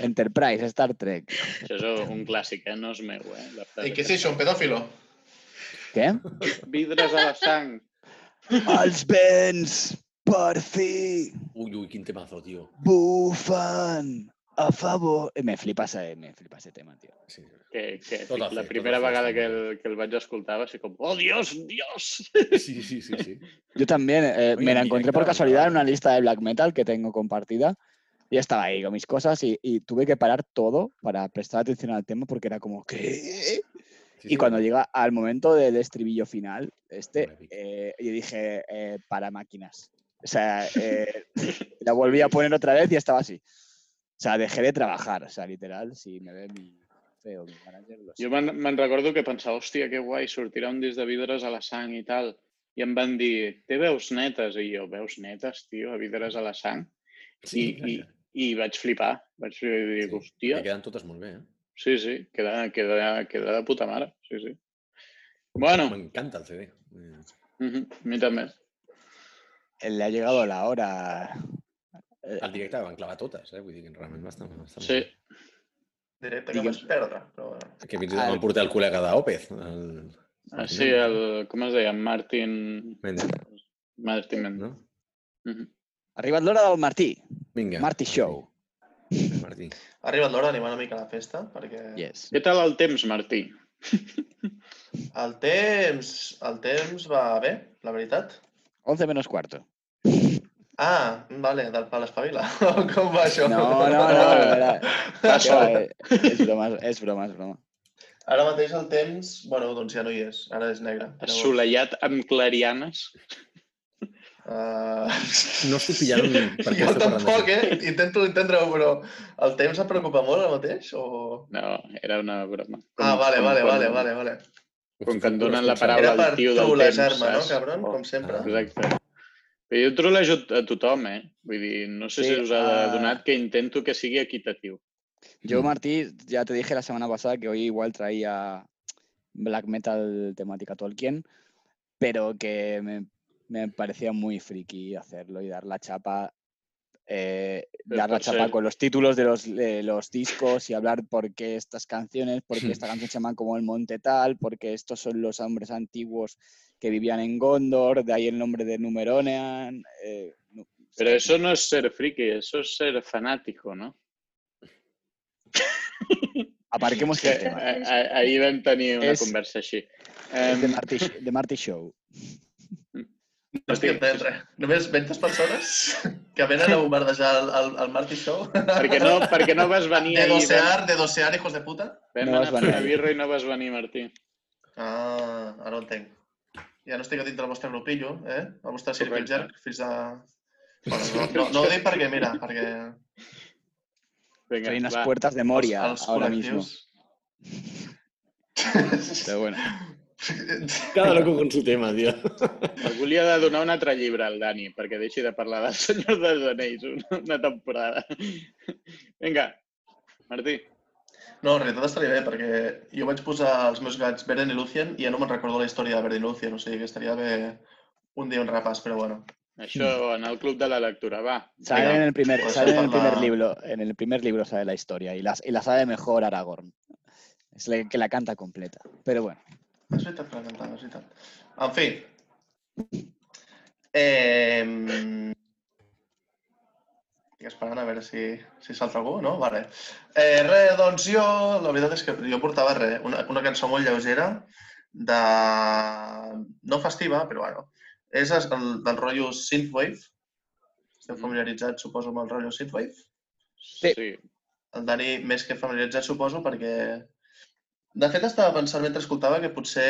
Enterprise, Star Trek. Això és un clàssic, eh? No és meu, eh? I què és això, un pedòfilo? Què? Vidres a la sang. Els vents, per fi, Ui, ui, quin temazo, tio. bufen a favor... Eh, Me flipa ese, me flipa ese tema, tío. Sí. Que, que Tot la fer, primera fer, vegada sí. que el, que el vaig escoltar va ser com ¡Oh, Dios, Dios! Sí, sí, sí, sí. Yo también eh, Oye, me la en encontré por casualidad en una lista de black metal que tengo compartida y estaba ahí con mis cosas y, y tuve que parar todo para prestar atención al tema porque era como, ¿qué? Sí, Y sí. cuando llega al momento del estribillo final, este, eh, yo dije, eh, para máquinas. O sea, eh, la volví a poner otra vez y estaba así. O sea, dejé de trabajar. O sea, literal, si me ve mi feo, mi manager, lo Jo me'n me'n recordo que pensava, hòstia, que guai, sortirà un disc de vidres a la sang i tal. I em van dir, té veus netes? I jo, veus netes, tio, a vidres a la sang? Sí, I, i, i vaig flipar. Vaig flipar i dic, hòstia, Que queden totes molt bé, eh? sí, sí, queda, queda, queda de puta mare, sí, sí. Bueno, M'encanta el CD. Eh, mhm, a mi també. Le ha llegado la hora. Eh, Al directe van clavar totes, eh? Vull dir que realment va estar, va estar molt Sí. Directe que Digues. vaig perdre. Però... Que fins i tot Al- van portar el col·lega d'Opez. El... ah, sí, el, com es deia? Martin... Mendes, Martin Mendes. no? Mhm. ha arribat l'hora del Martí. Vinga. Martí Show. Martí. Ha arribat l'hora d'animar una mica a la festa, perquè Yes. Què tal el temps, Martí? el temps, el temps va bé, la veritat. 11 menos cuarto. Ah, vale, del pal espavila. Com va això? No, no, no. era- Passo. era- és broma, és broma, és broma. Ara mateix el temps, bueno, doncs ja no hi és. Ara és negre. Llavors, Assolellat amb clarianes. Uh... No estic pillant per jo tampoc, eh? Intento entendre-ho, però el temps em preocupa molt ara mateix? O... No, era una broma. Ah, vale, vale, vale, vale, vale. Com que em donen la paraula Era per al tio del temps, trolejar-me, no, saps? cabron? Com sempre. Exacte. Però jo trolejo a tothom, eh? Vull dir, no sé Sí, si us ha ah. adonat que intento que sigui equitatiu. Yo, Mm. Martí, ya te dije la semana pasada que hoy igual traía black metal temática Tolkien, pero que me, me parecía muy friki hacerlo y dar la chapa, eh, Pero dar la por chapa ser- con los títulos de los, los discos y hablar por qué estas canciones, por qué esta canción se llama como el monte tal, porque estos son los hombres antiguos que vivían en Gondor, de ahí el nombre de Numeronean. eh, no- sí, això no és ser friki, això és ser fanático, no? Aparquemos Que, el tema. a, a, ahir vam tenir una És- conversa. Es de Em, Marty, de Marty Show. No estic entenent res. Només 20 persones que venen a bombardejar el, el, el Marty Show. perquè, no, perquè no vas venir De ahir. dosear, de dosear, hijos de puta. Vam No anar a fer una birra i no vas venir, Martí. Ah, ara ho entenc. Ja no estic a dintre del vostre grupillo, eh? El vostre Correcte. jerk, fins a... Bueno, no, no, no ho dic perquè, mira, perquè Soy unas va. puertas de Moria els, els ahora mismo. col·lectius... Pero bueno. Cada loco con su tema, tio. Algú li ha de donar un altre llibre al Dani perquè deixi de parlar del Senyor dels Anells una, una temporada. Vinga, Martí. No, en realitat estaria bé, perquè jo vaig posar els meus gats Beren i Lucien i ja no me'n recordo la història de Beren i Lucien, o sigui que estaria bé un dia un repàs, però bueno. Això en el club de la lectura, va. Sale Venga, en el primer, pues sale en el primer libro, en el primer libro sale la historia y la, y la sabe mejor Aragorn. Es la que la canta completa. Pero bueno, És veritat que la és veritat. En fi. Eh... Estic esperant a veure si, si salta algú, no? Vale. Eh, res, doncs jo, la veritat és que jo portava res, una, una cançó molt lleugera, de... no festiva, però bueno, és el, del rotllo Synthwave. Estem familiaritzats, suposo, amb el rotllo Synthwave. Sí. sí. El Dani més que familiaritzat, suposo, perquè... De fet, estava pensant mentre escoltava que potser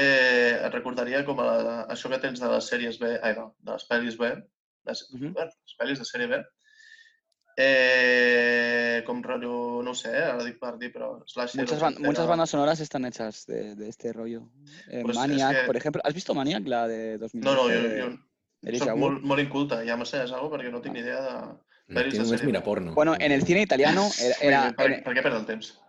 et recordaria com a la, això que tens de les sèries B, ai, no, de les pel·lis B, les, Mhm. bueno, les pel·lis de sèrie B, eh, com rotllo, no ho sé, eh, ara dic per dir, però muchas, ochentera. muchas bandas sonoras están hechas de, de este rollo. Eh, Pues es Maniac, que- por ejemplo. ¿Has visto Maniac, la de 2012? No, no, jo, jo soc Wood? molt, molt inculta, ja me sé, algo perquè no tinc ni idea de... No, de mira porno. Bueno, en el cine italiano era, era- per, en, per què el temps?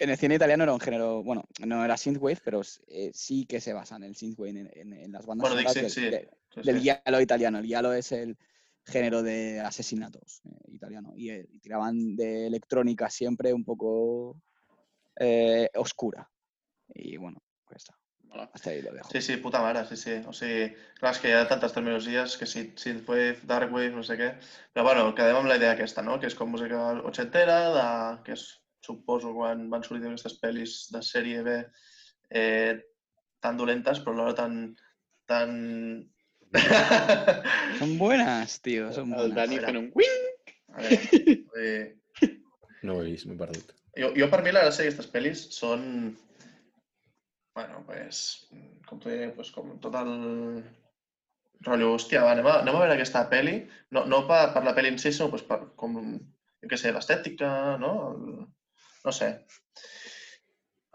En el cine italiano era un género, bueno, no era synthwave, pero eh, sí que se basa en el synthwave, en, en- en las bandas Bueno, sí, del, sí. de- Sí, del sí. giallo italiano. El giallo es el género de asesinatos eh, italiano y, eh, y tiraban de electrónica siempre un poco oscura. Y bueno, pues está. Hasta ahí lo dejo. Sí, sí, puta mare, sí, sí. O sigui, clar, és que hi ha tantes terminologies, que si synthwave, darkwave, no sé què. Però bueno, quedem amb la idea aquesta, no? Que és com música ochentera, de, que és, suposo, quan van sortir aquestes pel·lis de sèrie B eh, tan dolentes, però alhora tan... tan... Son buenas, tío, son El buenas. Dani Mira. fent un wing. A veure, eh, No ho he vist, m'he perdut. jo, jo per mi la gràcia d'aquestes pel·lis són, bueno, pues, com t'ho diré, pues, com tot el rotllo, hòstia, va, anem a, anem a veure aquesta pel·li, no, no per, per la pel·li en si, sinó pues, per, com, jo què sé, l'estètica, no? El, no sé.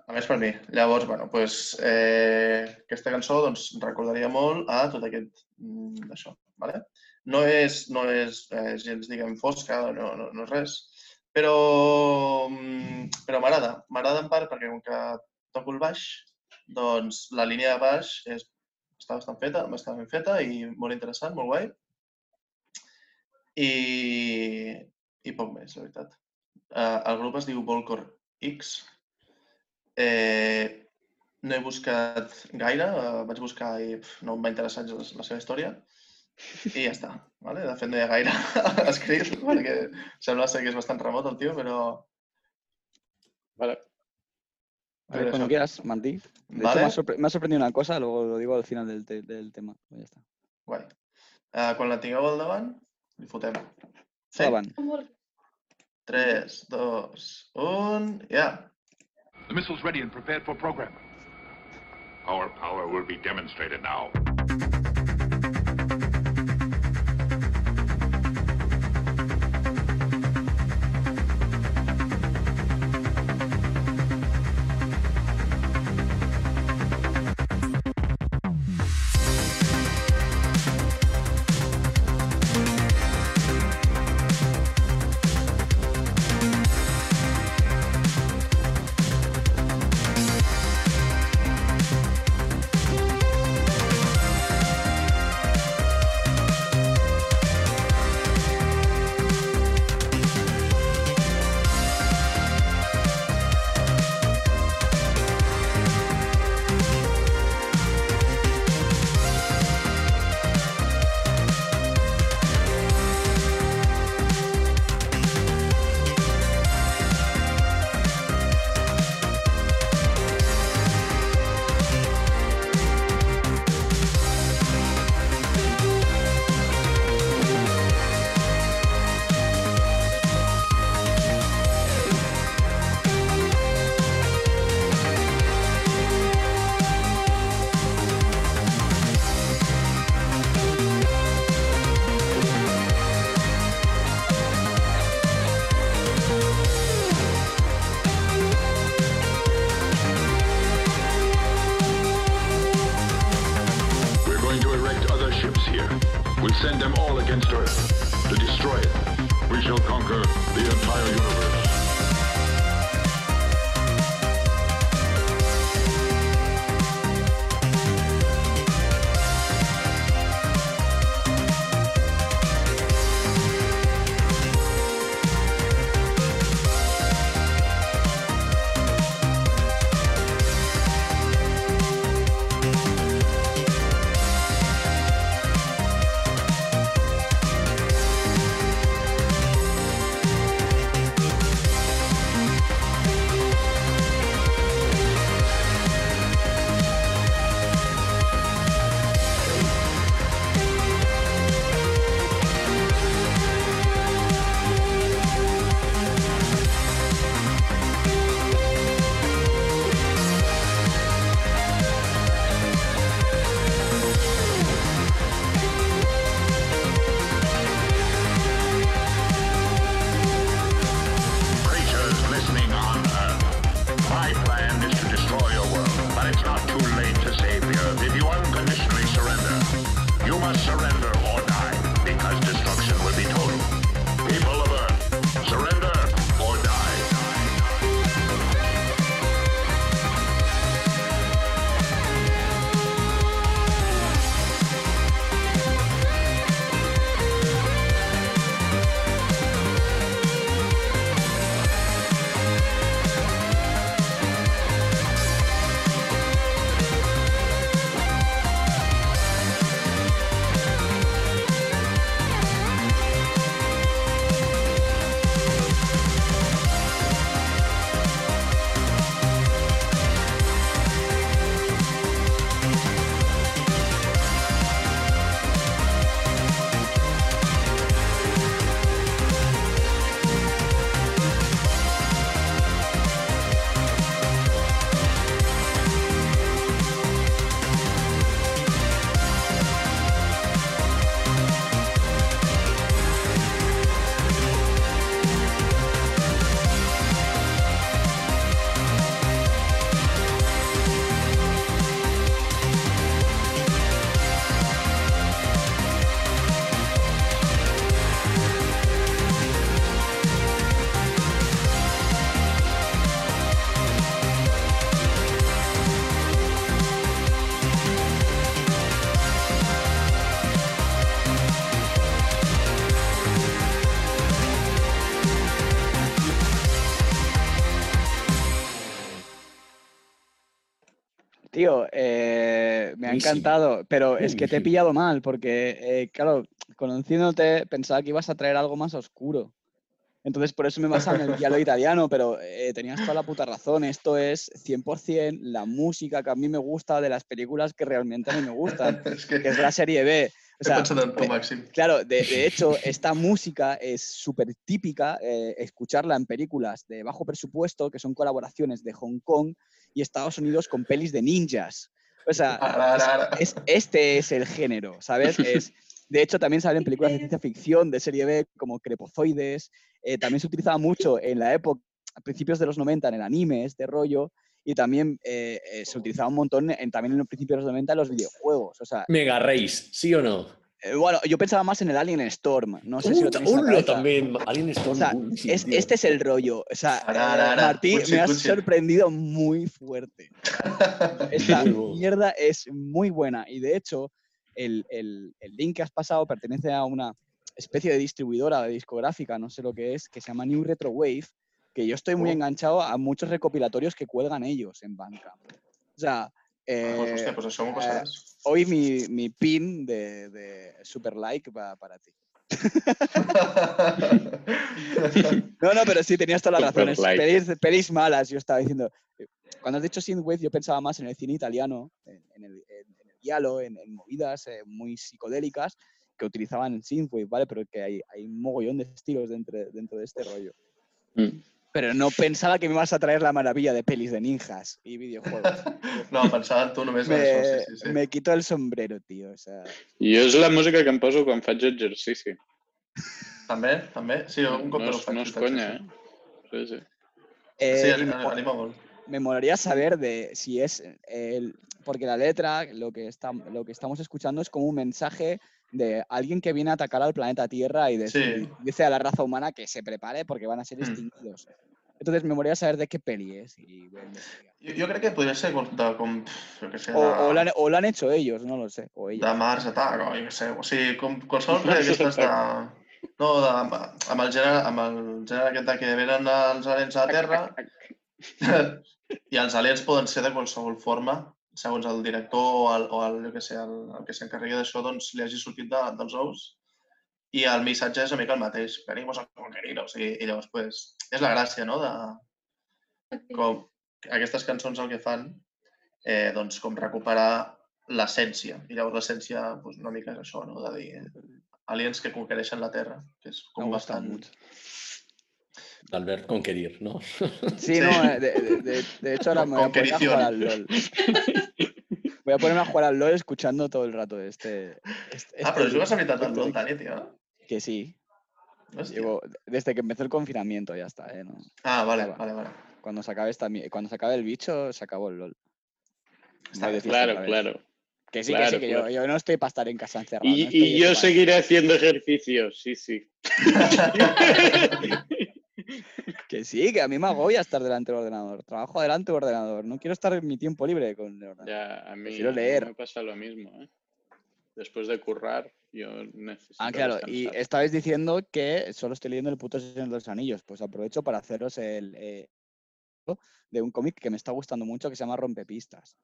A més per mi. Llavors, bueno, pues, eh, aquesta cançó doncs, recordaria molt a tot aquest, mm, això, vale? No és, no és eh, gens, diguem, fosca, no, no, no és res, però, mm, però m'agrada. M'agrada en part perquè com que toco el baix, doncs la línia de baix és, està bastant feta, bastant ben feta i molt interessant, molt guai. I, i poc més, la veritat. Uh, el grup es diu Volcor X. Eh, no he buscat gaire, uh, vaig buscar i pf, no em va interessar la seva història. I ja està. Vale? De fet, no hi ha gaire escrit, perquè sembla ser que és bastant remot el tio, però... Vale. A ver, cuando eso- quieras, Manti. De hecho, Vale. me ha, sorpre- me ha sorprendido una cosa, luego lo digo al final del, te- del tema. Pues ya está. Guai. Uh, quan la tingueu al davant, li fotem. Sí? Saban. Com vulguis. 3, 2, 1, ja. The missile's ready and prepared for program. Our power will be demonstrated now. Tío, eh, me ha Buenísimo. encantado, pero es que te he pillado mal porque, eh, claro, conociéndote pensaba que ibas a traer algo más oscuro. Entonces, por eso me he basado en el diálogo italiano, pero eh, tenías toda la puta razón. Esto es 100% la música que a mí me gusta de las películas que realmente a mí me gustan, És que que es la serie B. O sea, de-. Claro, de, de hecho, esta música es súper típica eh, escucharla en películas de bajo presupuesto, que son colaboraciones de Hong Kong y Estados Unidos con pelis de ninjas. O sea, ara. es, este es el género, ¿sabes? Es, de hecho, también salen películas de ciencia ficción de serie B como Crepozoides. eh, también se utilizaba mucho en la época, a principios de los 90, en el anime, este rollo. Y también eh, eh, se utilizaba un montón en, también en los principios de los 90 en los videojuegos. O sea, Mega Race, ¿sí o no? Eh, bueno, yo pensaba más en el Alien Storm. No sé si lo tenéis también. Alien Storm. O sea, es- este es el rollo. O sea, Ara, eh. Martí, me has sorprendido muy fuerte. Esta mierda es muy buena. Y de hecho, el, el- el link que has pasado pertenece a una especie de distribuidora de discográfica, no sé lo que es, que se llama New Retro Wave, que yo estoy muy Oh. enganchado a muchos recopilatorios que cuelgan ellos en Bandcamp. O sea, eh, hòstia, pues m'ho passaràs. hoy mi, mi pin de, de Super Like va para ti. No, no, pero sí, tenías toda la razón. Es Super like. pelis, pelis malas, yo estaba diciendo. eh, Cuando has dicho Synthwave, yo pensaba más en el cine italiano, en, en el, en- en el giallo, en, en movidas eh, muy psicodélicas que utilizaban el Synthwave, ¿vale? Pero que hay, hay un mogollón de estilos dentro, dentro de este rollo. Mm. Pero no pensaba que me ibas a traer la maravilla de pelis de ninjas y videojuegos. No, pensava en tu només en això, Me, sí, sí, sí. me quito el sombrero, tío. O sea, Jo és la música que em poso quan faig exercici. També, també? Sí, un cop no, faig. no és sí, conya, sí. eh? Sí, sí. eh, Sí, anima, me- anima molt. me molaría saber de si es el, porque la letra, lo que, está, lo que estamos escuchando es como un mensaje de alguien que viene a atacar al planeta Tierra y decir- Sí. dice a la raza humana que se prepare porque van a ser Mm. extinguidos. Entonces me molaría saber de qué peli es. Y investigar. Jo, jo crec que podria ser com, de, com jo què sé, o, o lo han, o lo han hecho ellos, no lo sé. O ella. de Mars Attack, o jo què sé, o sigui, com qualsevol cosa d'aquestes de... No, de, amb, el gènere, amb el gènere aquest de que venen els aliens a la Terra i els aliens poden ser de qualsevol forma, segons el director o el, o el, què sé, el, el que s'encarregui d'això, doncs li hagi sortit de, dels ous i el missatge és una mica el mateix, venimos a conquerir, o sigui, i llavors, pues, és la gràcia, no?, de, com aquestes cançons el que fan, eh, doncs com recuperar l'essència. I llavors l'essència doncs, una mica és això, no? de dir aliens que conquereixen la Terra, que és com gusta bastant... D'Albert Conquerir, no? Sí, no, eh, de, de- de- de hecho ahora me voy a poner a jugar al LOL. Voy a ponerme a jugar al LOL escuchando todo el rato este. este- Ah, este jugues a veritat al este LOL, disc. Dani, tio. Que sí, llevo desde que empezó el confinamiento, ya está, ¿eh? No- Ah, vale, vale, vale. Cuando se acabe esta, cuando se acabe el bicho, se acabó el LOL. Está Claro, claro. Que sí, Claro, que sí, que yo, claro. yo no estoy para estar en casa encerrado. Y, no estoy y yo seguiré haciendo ejercicios, sí, sí. Que sí, que a mí me agobia estar delante del ordenador. Trabajo delante del ordenador. No quiero estar en mi tiempo libre con el ordenador. Ya, a mí, a mí leer. me pasa lo mismo, ¿eh? Después de currar, yo necesito Ah, claro, y estabais diciendo que solo estoy leyendo el puto Señor de los Anillos. Pues aprovecho para haceros el eh, de un cómic que me está gustando mucho que se llama Rompepistas.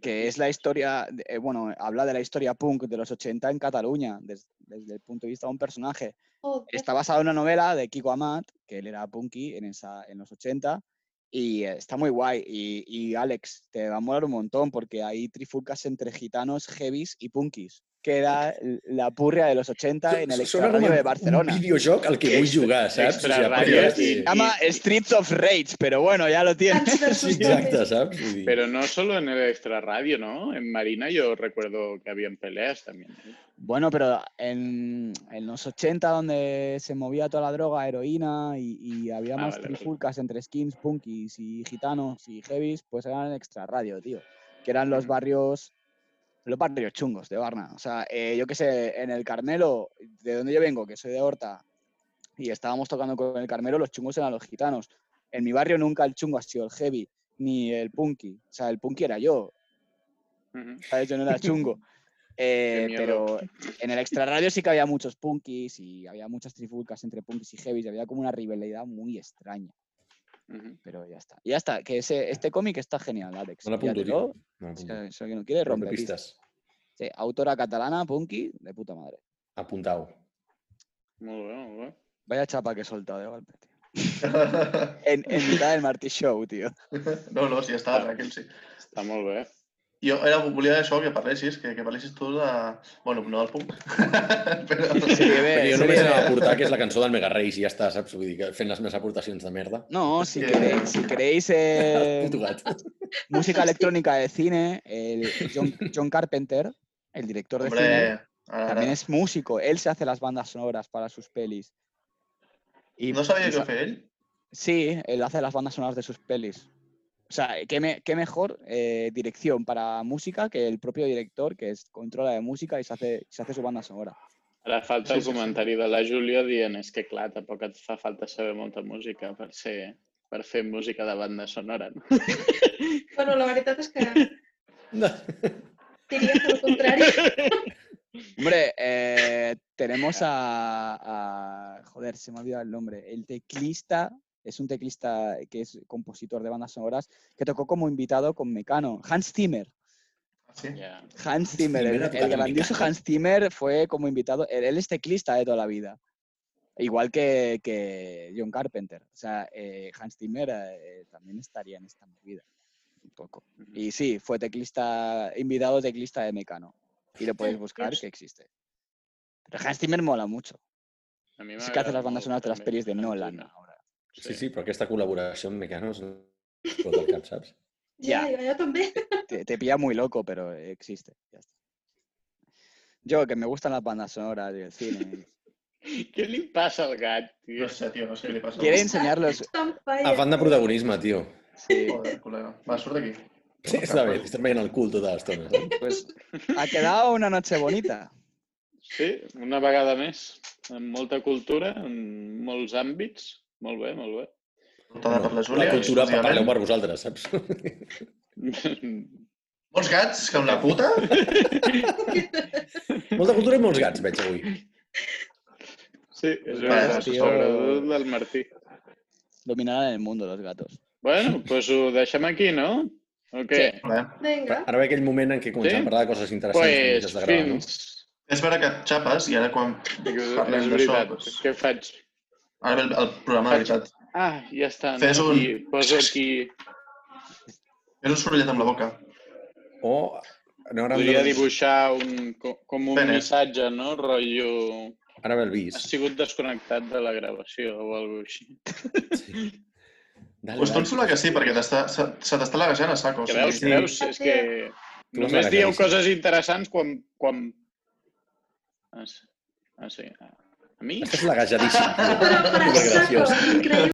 Que es la historia, eh, bueno, habla de la historia punk de los 80 en Cataluña, des- desde el punto de vista de un personaje. Está basado en una novela de Kiko Amat, que él era punky en, esa, en los 80, y eh, está muy guay. Y, y, Alex, te va a molar un montón porque hay trifulcas entre gitanos, heavies y punkis, que era la purria de los 80 en el extra Sona com radio de un Barcelona. videojoc al que vull jugar, saps? Se llama Streets of Rage, pero bueno, ya lo tienes. Exacte, saps? Pero no solo en el extra radio, ¿no? En Marina yo recuerdo que habían peleas también. ¿eh? Bueno, pero en, en los 80, donde se movía toda la droga, heroína, y, y había Ah, más vale, vale. trifulcas entre skins, punkis y gitanos y heavies, pues eran el extra radio, tío. Que eran los barrios, los barrios chungos de Barna. O sea, eh, yo qué sé, en el Carmelo, de donde yo vengo, que soy de Horta, y estábamos tocando con el Carmelo, los chungos eran los gitanos. En mi barrio nunca el chungo ha sido el heavy, ni el punky. O sea, el punky era yo. ¿sabes? Yo no era chungo. Eh, pero en el extra radio sí que había muchos punkis y había muchas trifulcas entre punkis y heavies y había como una rivalidad muy extraña. Pero ya está. Ya está, que ese, este cómic está genial, Alex. No Píllatelo, tio. No Si, l'apunto. si alguien lo quiere, rompe. Sí, autora catalana, punky, de puta madre. Apuntau. Molt bé, molt bé. Vaya chapa que he soltado de golpe, tío. En, en mitad del Martí Show, tío. No, no, sí, està tranquil, sí. Està molt bé. Jo era, volia això, que parlessis, que, que parlessis tu de... Bueno, no del punk. Però... Sí, bé, jo sí, només bé. anava a aportar que és la cançó del Mega Reis i ja està, saps? Vull dir que fent les meves aportacions de merda. No, si que- queréis, si queréis eh, música electrónica de cine, el John, John Carpenter, el director de cine, también es músico. Él se hace las bandas sonoras para sus pelis. Y, No sabia y que feia ell? Sí, él hace las bandas sonoras de sus pelis. O sea, qué, me- qué mejor eh, dirección para música que el propio director que es, controla de música y se hace, se hace su banda sonora. Ara falta el comentari de la Júlia dient és que, clar, tampoc et fa falta saber molta música per, ser, per fer música de banda sonora. No? Bueno, la veritat és que No. diria que el contrari. Hombre, eh, tenemos a, a- Joder, se me ha olvidado el nombre. El teclista, es un teclista que es compositor de bandas sonoras, que tocó como invitado con Mecano. Hans Zimmer. Sí. Ja. Hans Zimmer, el, el grandioso. Hans Zimmer fue como invitado. Él, él es teclista de toda la vida. Igual que, que John Carpenter. O sea, eh, Hans Zimmer eh, también estaría en esta movida. Un poco. Y sí, fue teclista, invitado teclista de Mecano. Y lo podéis buscar, que existe. Pero Hans Zimmer mola mucho. A mi Es que hace las bandas sonoras de las pelis de Nolan Ahora. Sí, sí, però aquesta col·laboració amb Mecanos no tot el cap, saps? Ja, Ja. jo també. Te, te pilla muy loco, pero existe. Ya está. Yo, que me gustan las bandas sonoras y el cine. Què li passa al gat, tio? No sé, tio, no sé què li passa. Quiere enseñarlos. Està. Afant de protagonisme, tio. Sí, Joder, col·lega. Va, surt d'aquí. Sí, està bé, t'estàs veient el cul tota l'estona. pues ha quedado una noche bonita. Sí, una vegada més. Amb molta cultura, en molts àmbits. Molt bé, molt bé. Portada per la La Júlia. cultura exclusivament. parleu per vosaltres, saps? Molts gats, que amb la puta. Molta cultura i molts gats, veig avui. Sí, és tio. sobretot del Martí. Dominarán el mundo los gatos. Bueno, doncs ho deixem aquí, no? O què? Vale. Vinga. Ara ve aquell moment en què comencem Sí? a parlar de coses interessants. Pues de gravar, no? fins... És vera que et xapes i ara quan parlem És d'això, veritat. doncs, Què faig? Ara ve el, el programa de veritat. Ah, ja està. Fes no? un- Aquí, poso aquí... És un sorollet amb la boca. O no, ara, Podria de- dibuixar un, co- com un Penes. missatge, no? Rotllo... ara ve el Has vis. sigut desconnectat de la gravació o alguna així. Sí. Dale, Pues tot sembla que sí, perquè t'està- se, t'està lagejant a saco. Que veus, creus? És que Tu només dieu coses interessants quan... quan... Ah, sí. Ah, sí. A mi? Estàs lagajadíssim. tio. Però, però, Supergraciós. saco, increïble.